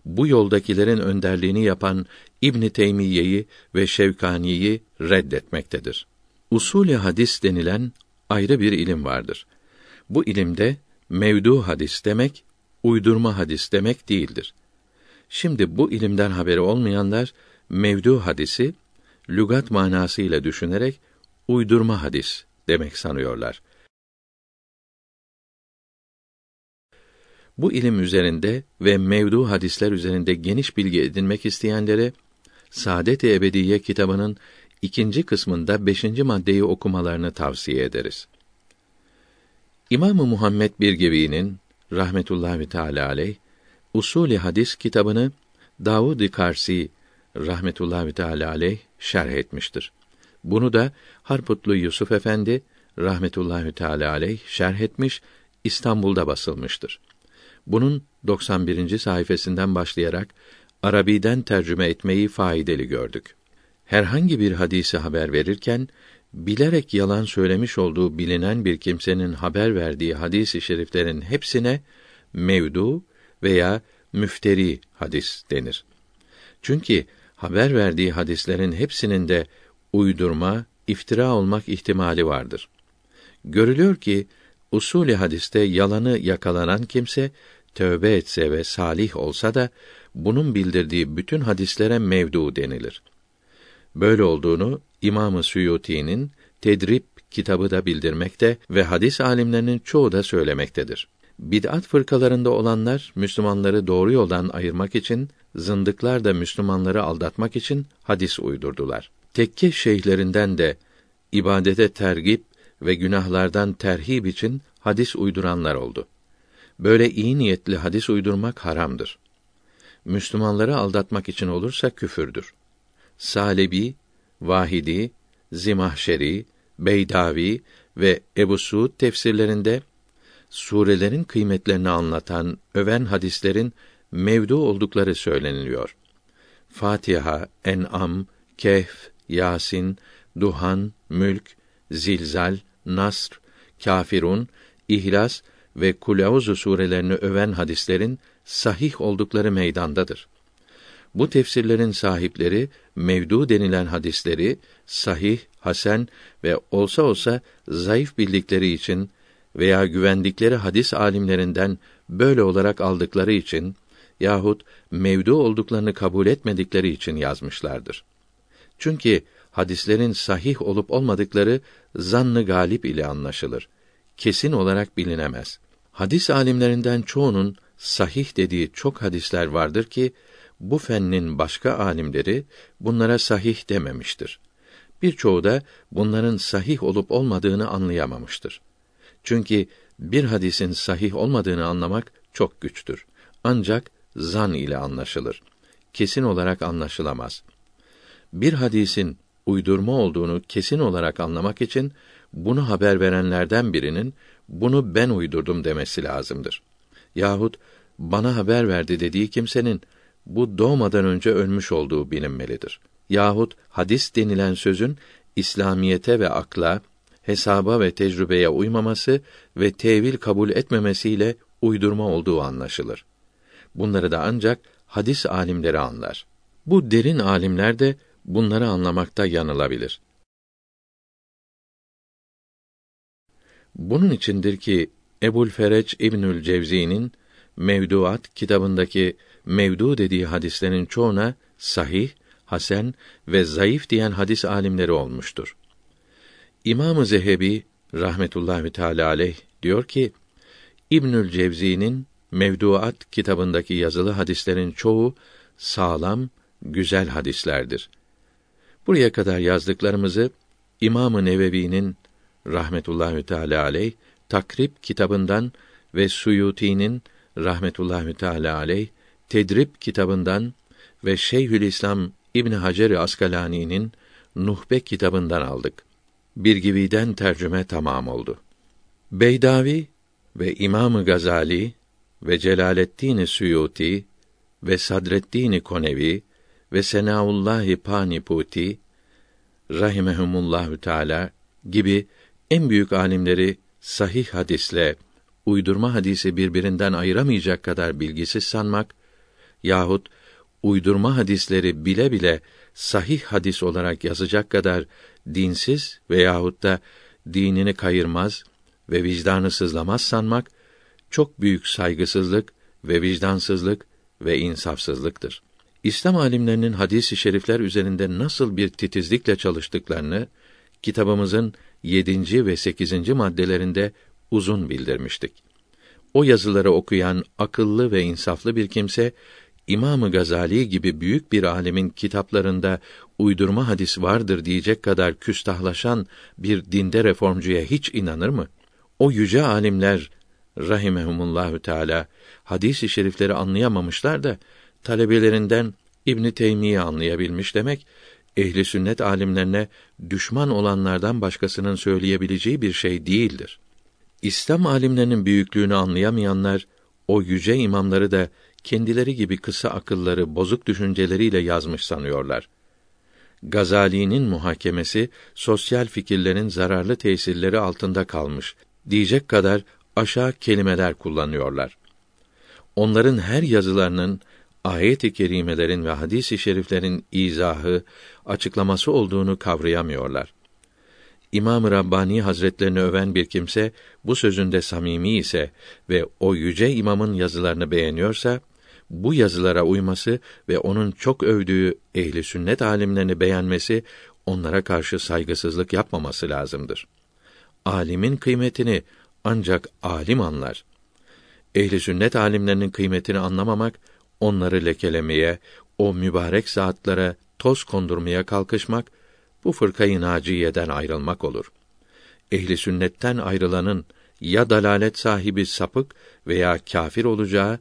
bu yoldakilerin önderliğini yapan İbn Teymiyye'yi ve Şevkani'yi reddetmektedir. Usulü hadis denilen ayrı bir ilim vardır. Bu ilimde mevdu hadis demek, uydurma hadis demek değildir. Şimdi bu ilimden haberi olmayanlar mevdu hadisi lügat manasıyla düşünerek uydurma hadis demek sanıyorlar. Bu ilim üzerinde ve mevdu hadisler üzerinde geniş bilgi edinmek isteyenlere Saadet-i Ebediye kitabının ikinci kısmında beşinci maddeyi okumalarını tavsiye ederiz. İmam-ı Muhammed Birgevi'nin rahmetullahi teala aleyh Usulü Hadis kitabını Davud-ı Karsi rahmetullahi teala aleyh şerh etmiştir. Bunu da Harputlu Yusuf Efendi rahmetullahi teala aleyh şerh etmiş, İstanbul'da basılmıştır. Bunun 91. sayfasından başlayarak Arabiden tercüme etmeyi faydalı gördük. Herhangi bir hadisi haber verirken bilerek yalan söylemiş olduğu bilinen bir kimsenin haber verdiği hadis-i şeriflerin hepsine mevdu veya müfteri hadis denir. Çünkü haber verdiği hadislerin hepsinin de uydurma, iftira olmak ihtimali vardır. Görülüyor ki usulü hadiste yalanı yakalanan kimse tövbe etse ve salih olsa da bunun bildirdiği bütün hadislere mevdu denilir. Böyle olduğunu İmam-ı Suyuti'nin Tedrib kitabı da bildirmekte ve hadis alimlerinin çoğu da söylemektedir. Bid'at fırkalarında olanlar Müslümanları doğru yoldan ayırmak için, zındıklar da Müslümanları aldatmak için hadis uydurdular. Tekke şeyhlerinden de ibadete tergip ve günahlardan terhib için hadis uyduranlar oldu. Böyle iyi niyetli hadis uydurmak haramdır. Müslümanları aldatmak için olursa küfürdür. Salebi, Vahidi, Zimahşeri, Beydavi ve Ebu Suud tefsirlerinde surelerin kıymetlerini anlatan, öven hadislerin mevdu oldukları söyleniliyor. Fatiha, En'am, Kehf, Yasin, Duhan, Mülk, Zilzal, Nasr, Kafirun, İhlas ve Kulauzu surelerini öven hadislerin sahih oldukları meydandadır. Bu tefsirlerin sahipleri mevdu denilen hadisleri sahih, hasen ve olsa olsa zayıf bildikleri için veya güvendikleri hadis alimlerinden böyle olarak aldıkları için yahut mevdu olduklarını kabul etmedikleri için yazmışlardır. Çünkü hadislerin sahih olup olmadıkları zannı galip ile anlaşılır. Kesin olarak bilinemez. Hadis alimlerinden çoğunun sahih dediği çok hadisler vardır ki bu fennin başka alimleri bunlara sahih dememiştir. Birçoğu da bunların sahih olup olmadığını anlayamamıştır. Çünkü bir hadisin sahih olmadığını anlamak çok güçtür. Ancak zan ile anlaşılır. Kesin olarak anlaşılamaz. Bir hadisin uydurma olduğunu kesin olarak anlamak için bunu haber verenlerden birinin bunu ben uydurdum demesi lazımdır. Yahut bana haber verdi dediği kimsenin bu doğmadan önce ölmüş olduğu bilinmelidir. Yahut hadis denilen sözün İslamiyete ve akla, hesaba ve tecrübeye uymaması ve tevil kabul etmemesiyle uydurma olduğu anlaşılır. Bunları da ancak hadis alimleri anlar. Bu derin alimler de bunları anlamakta yanılabilir. Bunun içindir ki Ebul Fereç İbnül Cevzi'nin Mevduat kitabındaki mevdu dediği hadislerin çoğuna sahih, hasen ve zayıf diyen hadis alimleri olmuştur. İmam-ı Zehebi rahmetullahi teala aleyh diyor ki İbnül Cevzi'nin Mevduat kitabındaki yazılı hadislerin çoğu sağlam, güzel hadislerdir. Buraya kadar yazdıklarımızı İmam-ı Nevevi'nin rahmetullahi teala aleyh Takrib kitabından ve Suyuti'nin rahmetullahi teala aleyh Tedrib kitabından ve Şeyhülislam İbn Hacer Askalani'nin Nuhbe kitabından aldık. Bir gibiden tercüme tamam oldu. Beydavi ve İmamı Gazali ve Celaleddin Suyuti ve Sadreddin Konevi ve Senaullahi Paniputi rahimehumullahü teala gibi en büyük alimleri sahih hadisle uydurma hadisi birbirinden ayıramayacak kadar bilgisiz sanmak yahut uydurma hadisleri bile bile sahih hadis olarak yazacak kadar dinsiz veyahut da dinini kayırmaz ve vicdanı sızlamaz sanmak çok büyük saygısızlık ve vicdansızlık ve insafsızlıktır. İslam alimlerinin hadis-i şerifler üzerinde nasıl bir titizlikle çalıştıklarını kitabımızın 7. ve 8. maddelerinde uzun bildirmiştik. O yazıları okuyan akıllı ve insaflı bir kimse İmamı Gazali gibi büyük bir alemin kitaplarında uydurma hadis vardır diyecek kadar küstahlaşan bir dinde reformcuya hiç inanır mı? O yüce alimler rahimehumullahü teala hadis-i şerifleri anlayamamışlar da talebelerinden İbn Teymiye anlayabilmiş demek ehli sünnet alimlerine düşman olanlardan başkasının söyleyebileceği bir şey değildir. İslam alimlerinin büyüklüğünü anlayamayanlar o yüce imamları da kendileri gibi kısa akılları, bozuk düşünceleriyle yazmış sanıyorlar. Gazali'nin muhakemesi sosyal fikirlerin zararlı tesirleri altında kalmış diyecek kadar aşağı kelimeler kullanıyorlar. Onların her yazılarının ayet-i kerimelerin ve hadis-i şeriflerin izahı, açıklaması olduğunu kavrayamıyorlar. İmam-ı Rabbani Hazretlerini öven bir kimse bu sözünde samimi ise ve o yüce imamın yazılarını beğeniyorsa bu yazılara uyması ve onun çok övdüğü ehli sünnet alimlerini beğenmesi onlara karşı saygısızlık yapmaması lazımdır. Alimin kıymetini ancak alim anlar. Ehli sünnet alimlerinin kıymetini anlamamak onları lekelemeye, o mübarek saatlara toz kondurmaya kalkışmak bu fırkayı naciyeden ayrılmak olur. Ehli sünnetten ayrılanın ya dalalet sahibi sapık veya kafir olacağı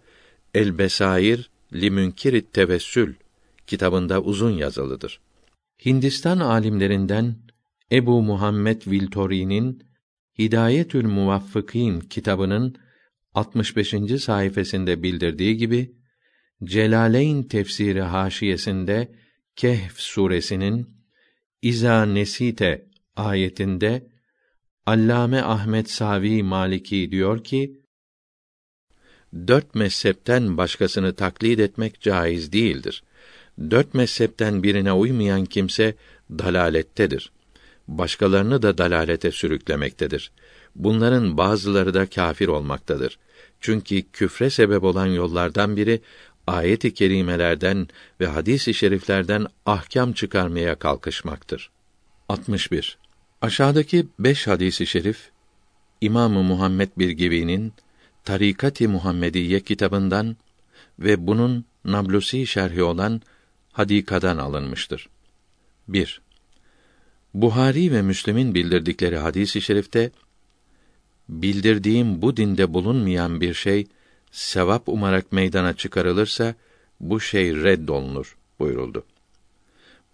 El Besair li Münkirit Tevessül kitabında uzun yazılıdır. Hindistan alimlerinden Ebu Muhammed Viltori'nin Hidayetül Muvaffıkîn kitabının 65. sayfasında bildirdiği gibi Celaleyn tefsiri haşiyesinde Kehf suresinin İza nesite ayetinde Allame Ahmet Savi Maliki diyor ki dört mezhepten başkasını taklit etmek caiz değildir. Dört mezhepten birine uymayan kimse dalalettedir. Başkalarını da dalalete sürüklemektedir. Bunların bazıları da kafir olmaktadır. Çünkü küfre sebep olan yollardan biri ayet-i kerimelerden ve hadis-i şeriflerden ahkam çıkarmaya kalkışmaktır. 61. Aşağıdaki beş hadisi şerif İmamı Muhammed Birgivi'nin Tarikat-ı Muhammediye kitabından ve bunun Nablusi şerhi olan Hadika'dan alınmıştır. 1. Buhari ve Müslim'in bildirdikleri hadis-i şerifte bildirdiğim bu dinde bulunmayan bir şey sevap umarak meydana çıkarılırsa bu şey reddolunur buyuruldu.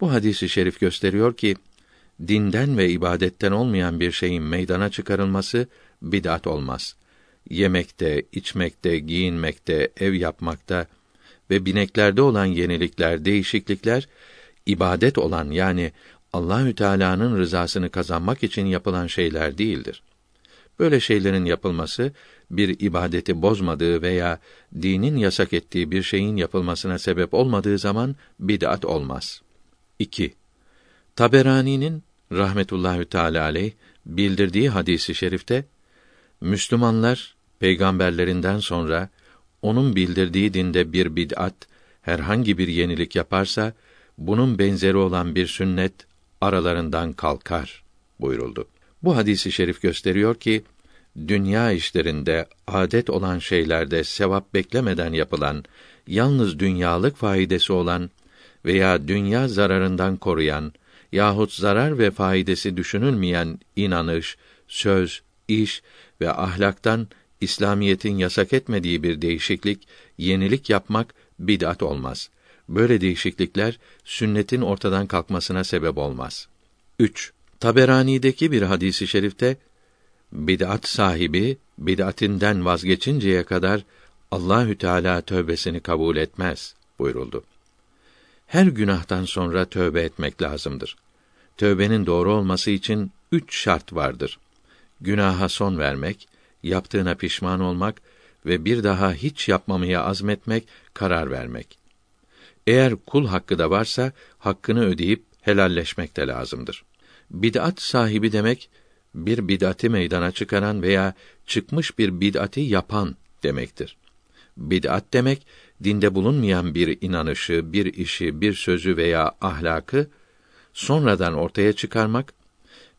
Bu hadisi şerif gösteriyor ki dinden ve ibadetten olmayan bir şeyin meydana çıkarılması bid'at olmaz yemekte, içmekte, giyinmekte, ev yapmakta ve bineklerde olan yenilikler, değişiklikler ibadet olan yani Allahü Teala'nın rızasını kazanmak için yapılan şeyler değildir. Böyle şeylerin yapılması bir ibadeti bozmadığı veya dinin yasak ettiği bir şeyin yapılmasına sebep olmadığı zaman bid'at olmaz. 2. Taberani'nin rahmetullahü teala aleyh bildirdiği hadisi şerifte Müslümanlar peygamberlerinden sonra onun bildirdiği dinde bir bid'at, herhangi bir yenilik yaparsa bunun benzeri olan bir sünnet aralarından kalkar buyuruldu. Bu hadisi şerif gösteriyor ki dünya işlerinde adet olan şeylerde sevap beklemeden yapılan, yalnız dünyalık faydası olan veya dünya zararından koruyan yahut zarar ve faydası düşünülmeyen inanış, söz, iş ve ahlaktan İslamiyetin yasak etmediği bir değişiklik, yenilik yapmak bid'at olmaz. Böyle değişiklikler sünnetin ortadan kalkmasına sebep olmaz. 3. Taberani'deki bir hadisi şerifte bid'at sahibi bid'atinden vazgeçinceye kadar Allahü Teala tövbesini kabul etmez buyuruldu. Her günahtan sonra tövbe etmek lazımdır. Tövbenin doğru olması için üç şart vardır. Günaha son vermek, yaptığına pişman olmak ve bir daha hiç yapmamaya azmetmek, karar vermek. Eğer kul hakkı da varsa hakkını ödeyip helalleşmek de lazımdır. Bid'at sahibi demek bir bid'ati meydana çıkaran veya çıkmış bir bid'ati yapan demektir. Bid'at demek dinde bulunmayan bir inanışı, bir işi, bir sözü veya ahlakı sonradan ortaya çıkarmak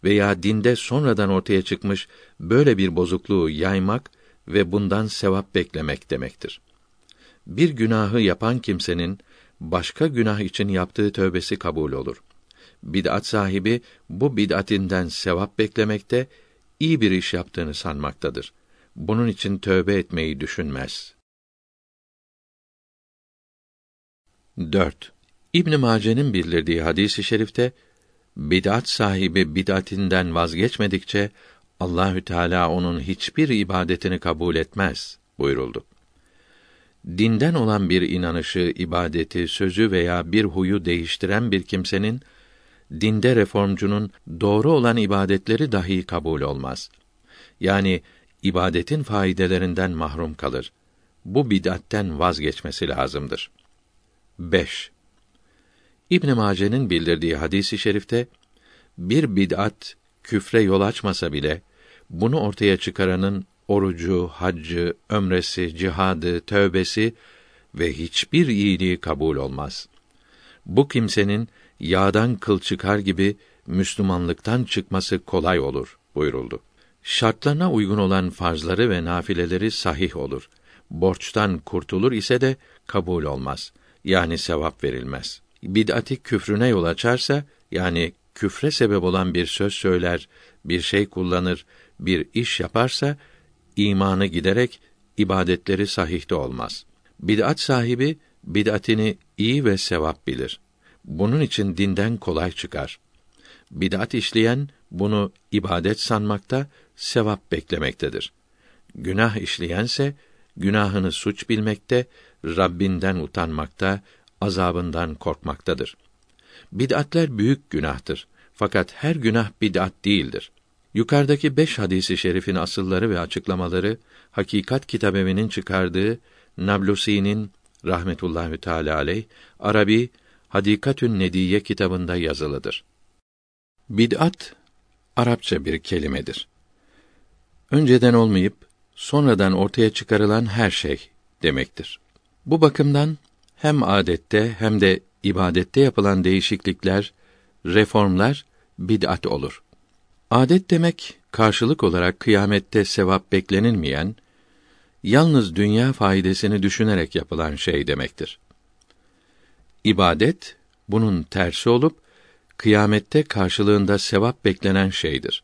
veya dinde sonradan ortaya çıkmış böyle bir bozukluğu yaymak ve bundan sevap beklemek demektir. Bir günahı yapan kimsenin başka günah için yaptığı tövbesi kabul olur. Bid'at sahibi bu bid'atinden sevap beklemekte, iyi bir iş yaptığını sanmaktadır. Bunun için tövbe etmeyi düşünmez. 4. İbn Mace'nin bildirdiği hadisi i şerifte bid'at sahibi bid'atinden vazgeçmedikçe Allahü Teala onun hiçbir ibadetini kabul etmez buyuruldu. Dinden olan bir inanışı, ibadeti, sözü veya bir huyu değiştiren bir kimsenin dinde reformcunun doğru olan ibadetleri dahi kabul olmaz. Yani ibadetin faydelerinden mahrum kalır. Bu bid'atten vazgeçmesi lazımdır. 5. İbn Mace'nin bildirdiği hadisi i şerifte bir bid'at küfre yol açmasa bile bunu ortaya çıkaranın orucu, haccı, ömresi, cihadı, tövbesi ve hiçbir iyiliği kabul olmaz. Bu kimsenin yağdan kıl çıkar gibi Müslümanlıktan çıkması kolay olur buyuruldu. Şartlarına uygun olan farzları ve nafileleri sahih olur. Borçtan kurtulur ise de kabul olmaz. Yani sevap verilmez. Bid'ati küfrüne yol açarsa, yani küfre sebep olan bir söz söyler, bir şey kullanır, bir iş yaparsa, imanı giderek ibadetleri sahihte olmaz. Bid'at sahibi bid'atini iyi ve sevap bilir. Bunun için dinden kolay çıkar. Bid'at işleyen bunu ibadet sanmakta, sevap beklemektedir. Günah işleyense günahını suç bilmekte, Rabbinden utanmakta, azabından korkmaktadır. Bid'atler büyük günahtır. Fakat her günah bid'at değildir. Yukarıdaki beş hadisi şerifin asılları ve açıklamaları Hakikat Kitabevi'nin çıkardığı Nablusi'nin rahmetullahi teala aleyh Arabi Hadikatün Nediye kitabında yazılıdır. Bid'at Arapça bir kelimedir. Önceden olmayıp sonradan ortaya çıkarılan her şey demektir. Bu bakımdan hem adette hem de ibadette yapılan değişiklikler, reformlar bid'at olur. Adet demek karşılık olarak kıyamette sevap beklenilmeyen, yalnız dünya faydasını düşünerek yapılan şey demektir. İbadet bunun tersi olup kıyamette karşılığında sevap beklenen şeydir.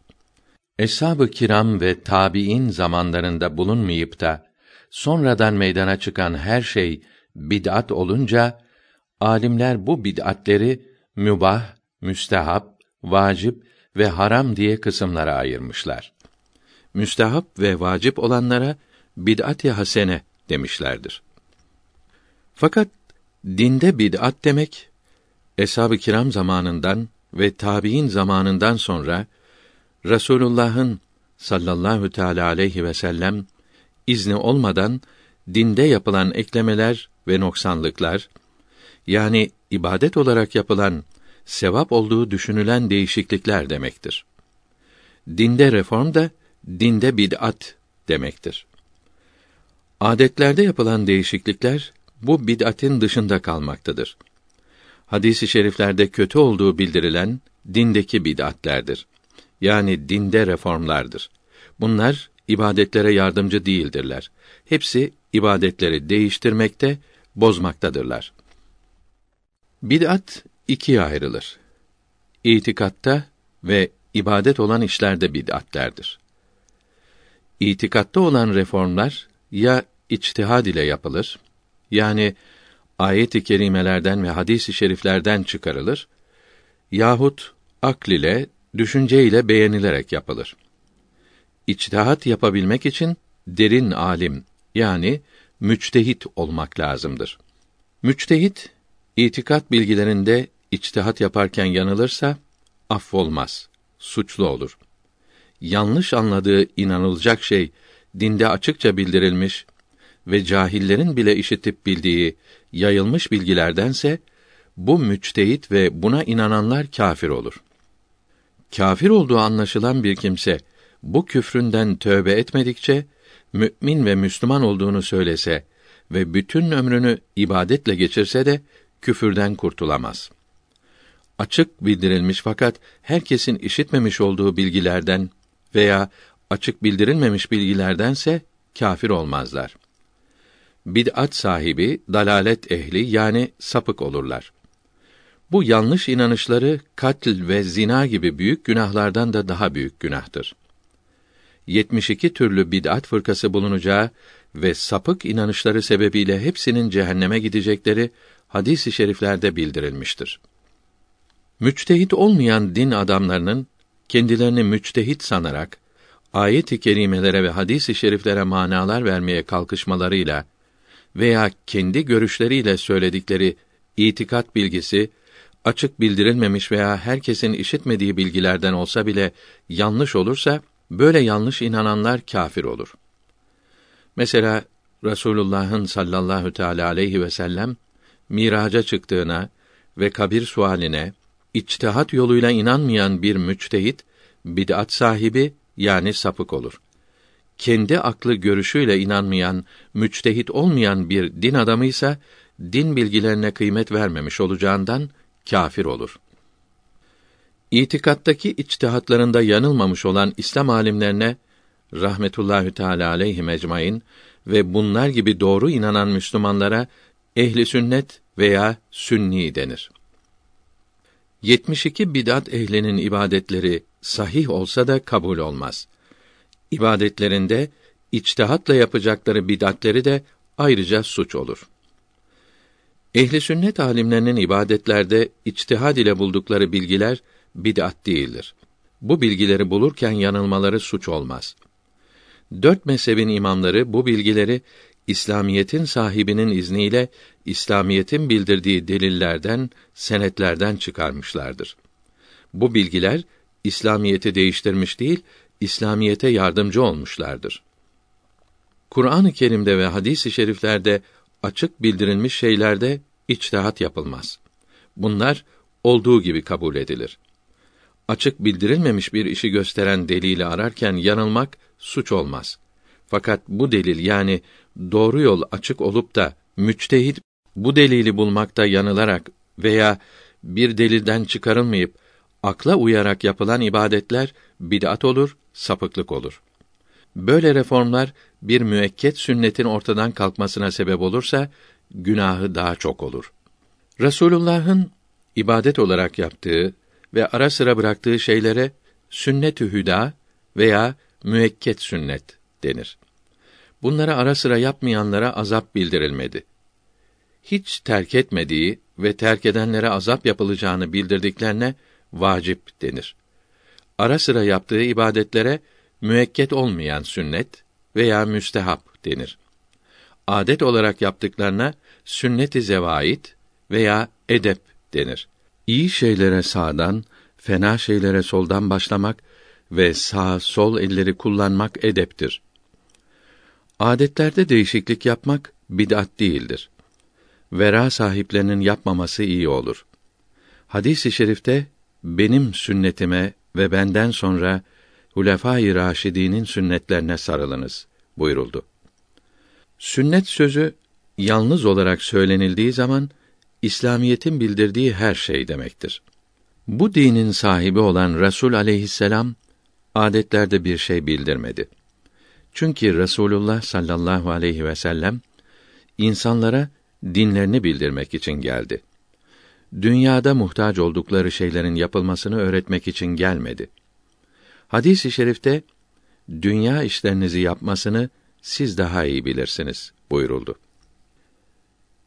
Eshab-ı kiram ve tabiin zamanlarında bulunmayıp da sonradan meydana çıkan her şey bid'at olunca alimler bu bid'atleri mübah, müstehap, vacip ve haram diye kısımlara ayırmışlar. Müstehap ve vacip olanlara bid'at-i hasene demişlerdir. Fakat dinde bid'at demek eshab-ı kiram zamanından ve tabiin zamanından sonra Resulullah'ın sallallahu teala aleyhi ve sellem izni olmadan dinde yapılan eklemeler ve noksanlıklar yani ibadet olarak yapılan sevap olduğu düşünülen değişiklikler demektir. Dinde reform da dinde bid'at demektir. Adetlerde yapılan değişiklikler bu bid'atin dışında kalmaktadır. Hadis-i şeriflerde kötü olduğu bildirilen dindeki bid'atlerdir. Yani dinde reformlardır. Bunlar ibadetlere yardımcı değildirler. Hepsi ibadetleri değiştirmekte, bozmaktadırlar. Bid'at ikiye ayrılır. itikatta ve ibadet olan işlerde bid'atlerdir. İtikatta olan reformlar ya içtihad ile yapılır, yani ayet-i kerimelerden ve hadis-i şeriflerden çıkarılır yahut akl ile, düşünce ile beğenilerek yapılır. İçtihat yapabilmek için derin alim yani müçtehit olmak lazımdır. Müçtehit itikat bilgilerinde içtihat yaparken yanılırsa affolmaz, suçlu olur. Yanlış anladığı inanılacak şey dinde açıkça bildirilmiş ve cahillerin bile işitip bildiği yayılmış bilgilerdense bu müçtehit ve buna inananlar kâfir olur. Kâfir olduğu anlaşılan bir kimse bu küfründen tövbe etmedikçe mümin ve Müslüman olduğunu söylese ve bütün ömrünü ibadetle geçirse de küfürden kurtulamaz. Açık bildirilmiş fakat herkesin işitmemiş olduğu bilgilerden veya açık bildirilmemiş bilgilerdense kâfir olmazlar. Bid'at sahibi dalalet ehli yani sapık olurlar. Bu yanlış inanışları katil ve zina gibi büyük günahlardan da daha büyük günahtır. 72 türlü bid'at fırkası bulunacağı ve sapık inanışları sebebiyle hepsinin cehenneme gidecekleri hadis-i şeriflerde bildirilmiştir. Müçtehit olmayan din adamlarının kendilerini müçtehit sanarak ayet-i kerimelere ve hadis-i şeriflere manalar vermeye kalkışmalarıyla veya kendi görüşleriyle söyledikleri itikat bilgisi açık bildirilmemiş veya herkesin işitmediği bilgilerden olsa bile yanlış olursa böyle yanlış inananlar kâfir olur. Mesela Rasulullah'ın sallallahu teala aleyhi ve sellem miraca çıktığına ve kabir sualine içtihat yoluyla inanmayan bir müçtehit bid'at sahibi yani sapık olur. Kendi aklı görüşüyle inanmayan, müçtehit olmayan bir din adamıysa din bilgilerine kıymet vermemiş olacağından kâfir olur. İtikattaki içtihatlarında yanılmamış olan İslam alimlerine rahmetullahi teala aleyhi ecmaîn ve bunlar gibi doğru inanan Müslümanlara ehli sünnet veya sünni denir. 72 bidat ehlinin ibadetleri sahih olsa da kabul olmaz. İbadetlerinde içtihatla yapacakları bidatleri de ayrıca suç olur. Ehli sünnet alimlerinin ibadetlerde içtihad ile buldukları bilgiler bid'at değildir. Bu bilgileri bulurken yanılmaları suç olmaz. Dört mezhebin imamları bu bilgileri İslamiyetin sahibinin izniyle İslamiyetin bildirdiği delillerden, senetlerden çıkarmışlardır. Bu bilgiler İslamiyeti değiştirmiş değil, İslamiyete yardımcı olmuşlardır. Kur'an-ı Kerim'de ve hadis-i şeriflerde açık bildirilmiş şeylerde içtihat yapılmaz. Bunlar olduğu gibi kabul edilir. Açık bildirilmemiş bir işi gösteren delili ararken yanılmak suç olmaz. Fakat bu delil yani doğru yol açık olup da müçtehit bu delili bulmakta yanılarak veya bir delilden çıkarılmayıp akla uyarak yapılan ibadetler bid'at olur, sapıklık olur. Böyle reformlar bir müekket sünnetin ortadan kalkmasına sebep olursa günahı daha çok olur. Resulullah'ın ibadet olarak yaptığı ve ara sıra bıraktığı şeylere sünnet-ü hüda veya müekket sünnet denir. Bunlara ara sıra yapmayanlara azap bildirilmedi. Hiç terk etmediği ve terk edenlere azap yapılacağını bildirdiklerine vacip denir. Ara sıra yaptığı ibadetlere müekket olmayan sünnet veya müstehap denir. Adet olarak yaptıklarına sünnet-i zevait veya edep denir. İyi şeylere sağdan, fena şeylere soldan başlamak ve sağ sol elleri kullanmak edeptir. Adetlerde değişiklik yapmak bid'at değildir. Vera sahiplerinin yapmaması iyi olur. Hadis-i şerifte benim sünnetime ve benden sonra Hulefâ-i Raşidî'nin sünnetlerine sarılınız buyuruldu. Sünnet sözü yalnız olarak söylenildiği zaman İslamiyetin bildirdiği her şey demektir. Bu dinin sahibi olan Resul aleyhisselam adetlerde bir şey bildirmedi. Çünkü Resulullah sallallahu aleyhi ve sellem insanlara dinlerini bildirmek için geldi. dünyada muhtaç oldukları şeylerin yapılmasını öğretmek için gelmedi. Hadis-i şerifte dünya işlerinizi yapmasını siz daha iyi bilirsiniz buyuruldu.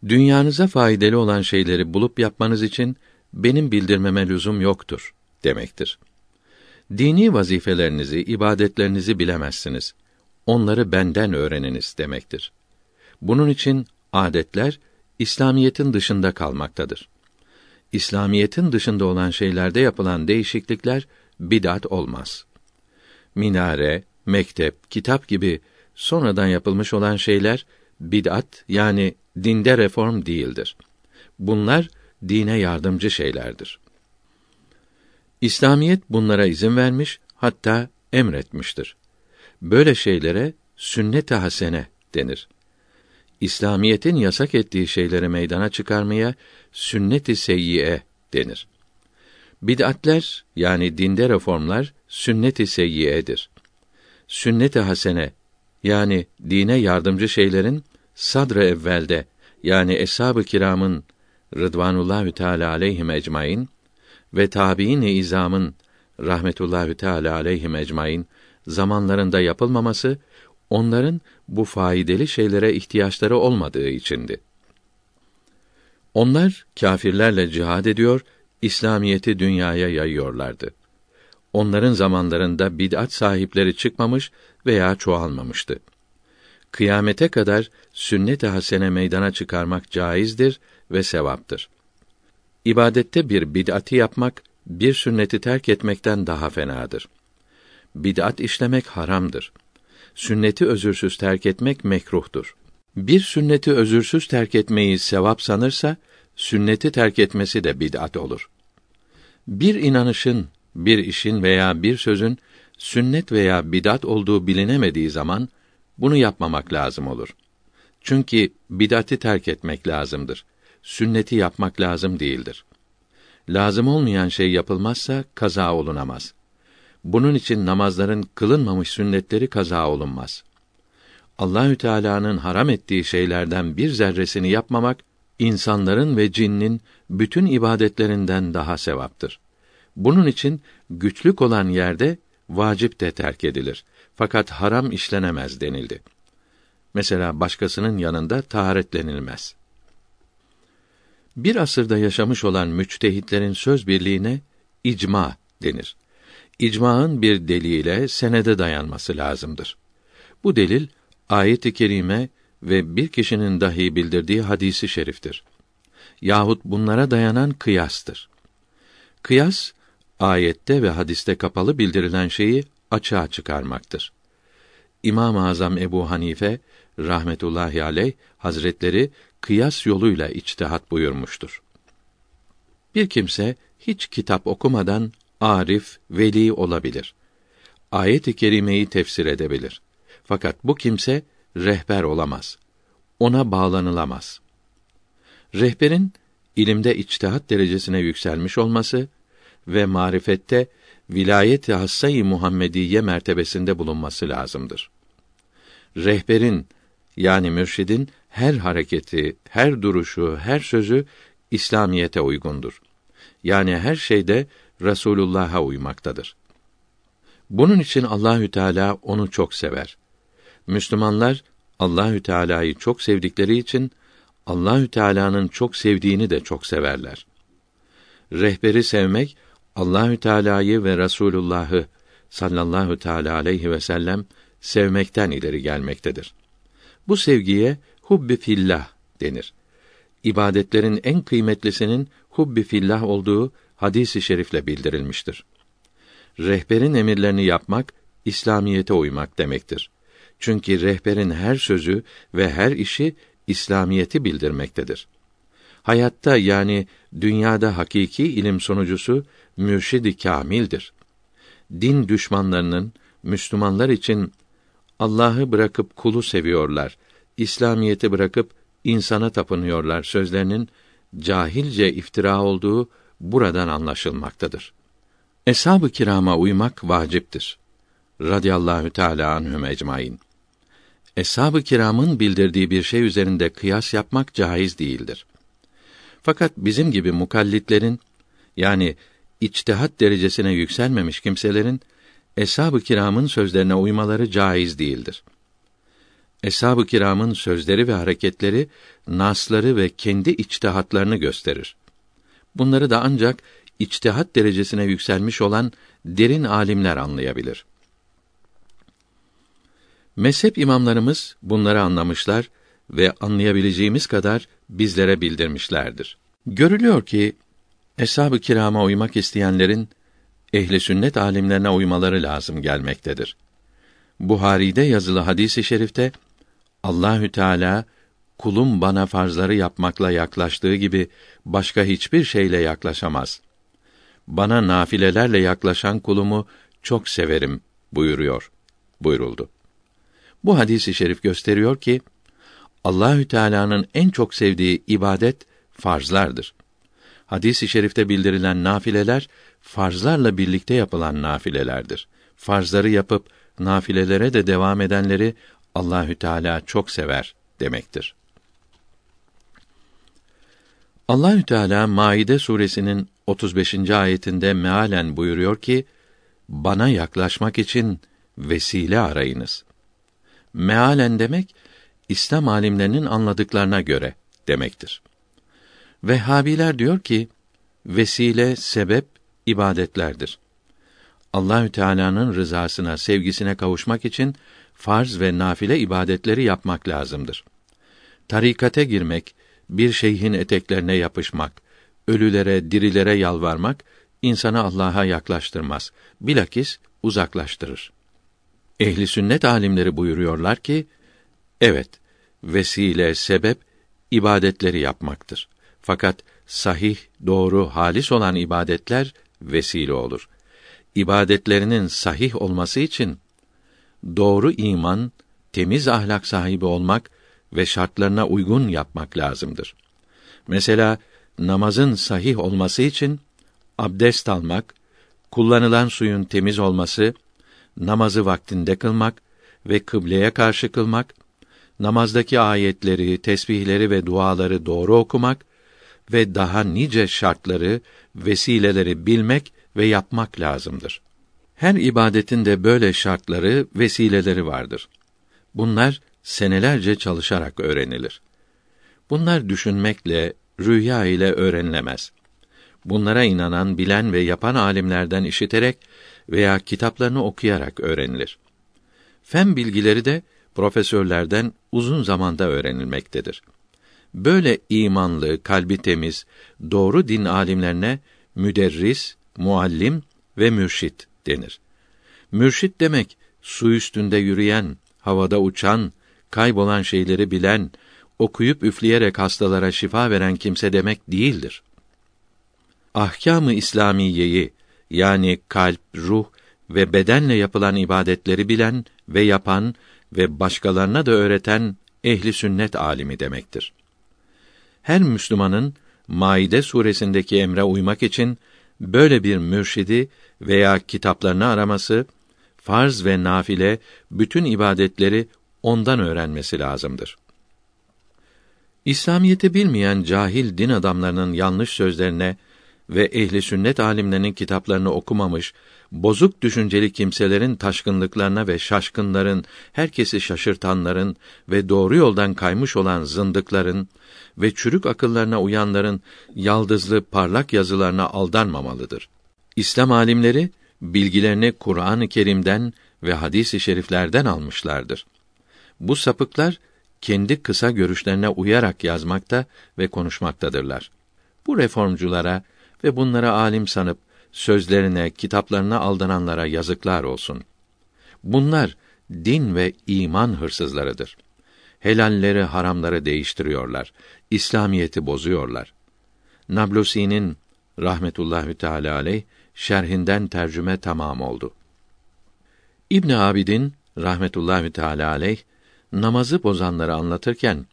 Dünyanıza faydalı olan şeyleri bulup yapmanız için benim bildirmeme lüzum yoktur demektir. Dini vazifelerinizi, ibadetlerinizi bilemezsiniz. Onları benden öğreniniz demektir. Bunun için adetler İslamiyetin dışında kalmaktadır. İslamiyetin dışında olan şeylerde yapılan değişiklikler bid'at olmaz. Minare, mektep, kitap gibi sonradan yapılmış olan şeyler bid'at yani dinde reform değildir. Bunlar dine yardımcı şeylerdir. İslamiyet bunlara izin vermiş, hatta emretmiştir. Böyle şeylere sünnet-i hasene denir. İslamiyetin yasak ettiği şeyleri meydana çıkarmaya sünnet-i seyyiye denir. Bid'atler yani dinde reformlar sünnet-i seyyiyedir. Sünnet-i hasene yani dine yardımcı şeylerin sadr-ı evvelde yani eshab-ı kiramın Rıdvanullahü Teala aleyhim ecmaîn ve tabiin-i izamın rahmetullahü teala aleyhim ecmaîn zamanlarında yapılmaması onların bu faydalı şeylere ihtiyaçları olmadığı içindi. Onlar kâfirlerle cihad ediyor, İslamiyeti dünyaya yayıyorlardı. Onların zamanlarında bid'at sahipleri çıkmamış veya çoğalmamıştı. Kıyamete kadar sünnet-i hasene meydana çıkarmak caizdir ve sevaptır. İbadette bir bid'ati yapmak bir sünneti terk etmekten daha fenadır. Bid'at işlemek haramdır. Sünneti özürsüz terk etmek mekruhtur. Bir sünneti özürsüz terk etmeyi sevap sanırsa, sünneti terk etmesi de bid'at olur. Bir inanışın, bir işin veya bir sözün sünnet veya bid'at olduğu bilinemediği zaman bunu yapmamak lazım olur. Çünkü bid'ati terk etmek lazımdır sünneti yapmak lazım değildir. Lazım olmayan şey yapılmazsa kaza olunamaz. Bunun için namazların kılınmamış sünnetleri kaza olunmaz. Allahü Teala'nın haram ettiği şeylerden bir zerresini yapmamak insanların ve cinnin bütün ibadetlerinden daha sevaptır. Bunun için güçlük olan yerde vacip de terk edilir. Fakat haram işlenemez denildi. Mesela başkasının yanında taharetlenilmez. Bir asırda yaşamış olan müçtehitlerin söz birliğine icma denir. İcmaın bir delile senede dayanması lazımdır. Bu delil ayet-i kerime ve bir kişinin dahi bildirdiği hadisi şeriftir. Yahut bunlara dayanan kıyastır. Kıyas ayette ve hadiste kapalı bildirilen şeyi açığa çıkarmaktır. İmam-ı Azam Ebu Hanife rahmetullahi aleyh hazretleri kıyas yoluyla içtihat buyurmuştur. Bir kimse hiç kitap okumadan arif, veli olabilir. Ayet-i kerimeyi tefsir edebilir. Fakat bu kimse rehber olamaz. Ona bağlanılamaz. Rehberin ilimde içtihat derecesine yükselmiş olması ve marifette vilayet-i hassayı Muhammediye mertebesinde bulunması lazımdır. Rehberin yani mürşidin her hareketi, her duruşu, her sözü İslamiyete uygundur. Yani her şeyde Resulullah'a uymaktadır. Bunun için Allahü Teala onu çok sever. Müslümanlar Allahü Teala'yı çok sevdikleri için Allahü Teala'nın çok sevdiğini de çok severler. Rehberi sevmek Allahü Teala'yı ve Resulullah'ı sallallahu teala aleyhi ve sellem sevmekten ileri gelmektedir. Bu sevgiye hubbi fillah denir. İbadetlerin en kıymetlisinin hubbi fillah olduğu hadisi şerifle bildirilmiştir. Rehberin emirlerini yapmak İslamiyete uymak demektir. Çünkü rehberin her sözü ve her işi İslamiyeti bildirmektedir. Hayatta yani dünyada hakiki ilim sonucusu mürşidi kamildir. Din düşmanlarının Müslümanlar için Allah'ı bırakıp kulu seviyorlar İslamiyeti bırakıp insana tapınıyorlar sözlerinin cahilce iftira olduğu buradan anlaşılmaktadır. Eshab-ı kirama uymak vaciptir. Radiyallahu teala anhum ecmaîn. Eshab-ı kiramın bildirdiği bir şey üzerinde kıyas yapmak caiz değildir. Fakat bizim gibi mukallitlerin yani içtihat derecesine yükselmemiş kimselerin eshab-ı kiramın sözlerine uymaları caiz değildir. Eshab-ı kiramın sözleri ve hareketleri nasları ve kendi içtihatlarını gösterir. Bunları da ancak içtihat derecesine yükselmiş olan derin alimler anlayabilir. Mezhep imamlarımız bunları anlamışlar ve anlayabileceğimiz kadar bizlere bildirmişlerdir. Görülüyor ki eshab-ı kirama uymak isteyenlerin ehli sünnet alimlerine uymaları lazım gelmektedir. Buhari'de yazılı hadisi i şerifte Allahü Teala kulum bana farzları yapmakla yaklaştığı gibi başka hiçbir şeyle yaklaşamaz. Bana nafilelerle yaklaşan kulumu çok severim buyuruyor. Buyuruldu. Bu hadisi i şerif gösteriyor ki Allahü Teala'nın en çok sevdiği ibadet farzlardır. Hadis-i şerifte bildirilen nafileler farzlarla birlikte yapılan nafilelerdir. Farzları yapıp nafilelere de devam edenleri Allahü Teala çok sever demektir. Allahü Teala Maide suresinin 35. ayetinde mealen buyuruyor ki: Bana yaklaşmak için vesile arayınız. Mealen demek İslam alimlerinin anladıklarına göre demektir. Vehhabiler diyor ki vesile sebep ibadetlerdir. Allahü Teala'nın rızasına, sevgisine kavuşmak için farz ve nafile ibadetleri yapmak lazımdır. Tarikate girmek, bir şeyhin eteklerine yapışmak, ölülere, dirilere yalvarmak insanı Allah'a yaklaştırmaz. Bilakis uzaklaştırır. Ehli sünnet alimleri buyuruyorlar ki, evet, vesile, sebep ibadetleri yapmaktır. Fakat sahih, doğru, halis olan ibadetler vesile olur. İbadetlerinin sahih olması için doğru iman, temiz ahlak sahibi olmak ve şartlarına uygun yapmak lazımdır. Mesela namazın sahih olması için abdest almak, kullanılan suyun temiz olması, namazı vaktinde kılmak ve kıbleye karşı kılmak, namazdaki ayetleri, tesbihleri ve duaları doğru okumak ve daha nice şartları, vesileleri bilmek ve yapmak lazımdır. Her ibadetin de böyle şartları, vesileleri vardır. Bunlar senelerce çalışarak öğrenilir. Bunlar düşünmekle, rüya ile öğrenilemez. Bunlara inanan, bilen ve yapan alimlerden işiterek veya kitaplarını okuyarak öğrenilir. Fen bilgileri de profesörlerden uzun zamanda öğrenilmektedir. Böyle imanlı, kalbi temiz, doğru din alimlerine müderris, muallim ve mürşit denir. Mürşit demek su üstünde yürüyen, havada uçan, kaybolan şeyleri bilen, okuyup üfleyerek hastalara şifa veren kimse demek değildir. Ahkâm-ı İslamiyeyi yani kalp, ruh ve bedenle yapılan ibadetleri bilen ve yapan ve başkalarına da öğreten ehli sünnet alimi demektir. Her Müslümanın Maide suresindeki emre uymak için böyle bir mürşidi veya kitaplarını araması, farz ve nafile bütün ibadetleri ondan öğrenmesi lazımdır. İslamiyeti bilmeyen cahil din adamlarının yanlış sözlerine ve ehli sünnet alimlerinin kitaplarını okumamış, bozuk düşünceli kimselerin taşkınlıklarına ve şaşkınların, herkesi şaşırtanların ve doğru yoldan kaymış olan zındıkların ve çürük akıllarına uyanların yaldızlı parlak yazılarına aldanmamalıdır. İslam alimleri bilgilerini Kur'an-ı Kerim'den ve hadis-i şeriflerden almışlardır. Bu sapıklar kendi kısa görüşlerine uyarak yazmakta ve konuşmaktadırlar. Bu reformculara ve bunlara alim sanıp sözlerine, kitaplarına aldananlara yazıklar olsun. Bunlar din ve iman hırsızlarıdır. Helalleri, haramları değiştiriyorlar. İslamiyeti bozuyorlar. Nablusi'nin rahmetullahi teala aleyh şerhinden tercüme tamam oldu. İbn Abidin rahmetullahi teala aleyh namazı bozanları anlatırken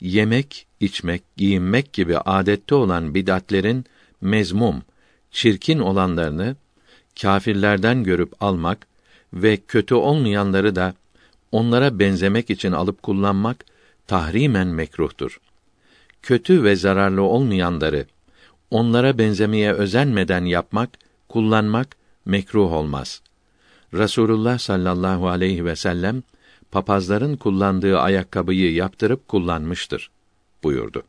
yemek, içmek, giyinmek gibi adette olan bid'atlerin mezmum, çirkin olanlarını kâfirlerden görüp almak ve kötü olmayanları da onlara benzemek için alıp kullanmak tahrimen mekruhtur. kötü ve zararlı olmayanları onlara benzemeye özenmeden yapmak, kullanmak mekruh olmaz. Rasulullah sallallahu aleyhi ve sellem papazların kullandığı ayakkabıyı yaptırıp kullanmıştır buyurdu.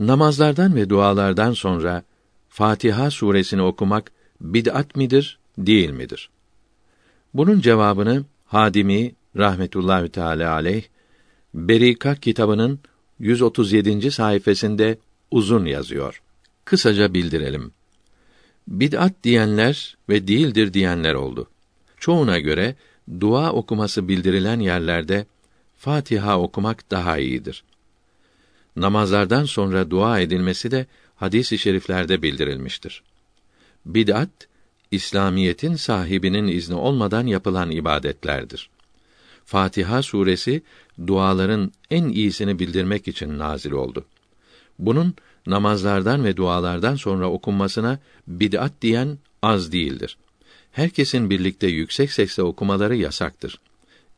Namazlardan ve dualardan sonra Fatiha suresini okumak bid'at midir, değil midir? Bunun cevabını Hadimi rahmetullahi teala aleyh Berikat kitabının 137. sayfasında uzun yazıyor. Kısaca bildirelim. Bid'at diyenler ve değildir diyenler oldu. Çoğuna göre dua okuması bildirilen yerlerde Fatiha okumak daha iyidir. Namazlardan sonra dua edilmesi de hadis-i şeriflerde bildirilmiştir. Bid'at İslamiyetin sahibinin izni olmadan yapılan ibadetlerdir. Fatiha suresi duaların en iyisini bildirmek için nazil oldu. Bunun namazlardan ve dualardan sonra okunmasına bid'at diyen az değildir. Herkesin birlikte yüksek sesle okumaları yasaktır.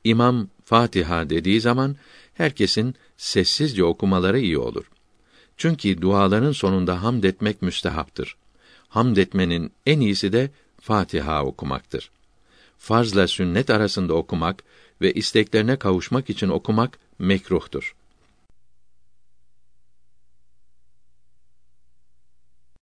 İmam Fatiha dediği zaman herkesin sessizce okumaları iyi olur. Çünkü duaların sonunda hamd etmek müstehaptır. Hamd etmenin en iyisi de Fatiha okumaktır. Farzla sünnet arasında okumak ve isteklerine kavuşmak için okumak mekruhtur.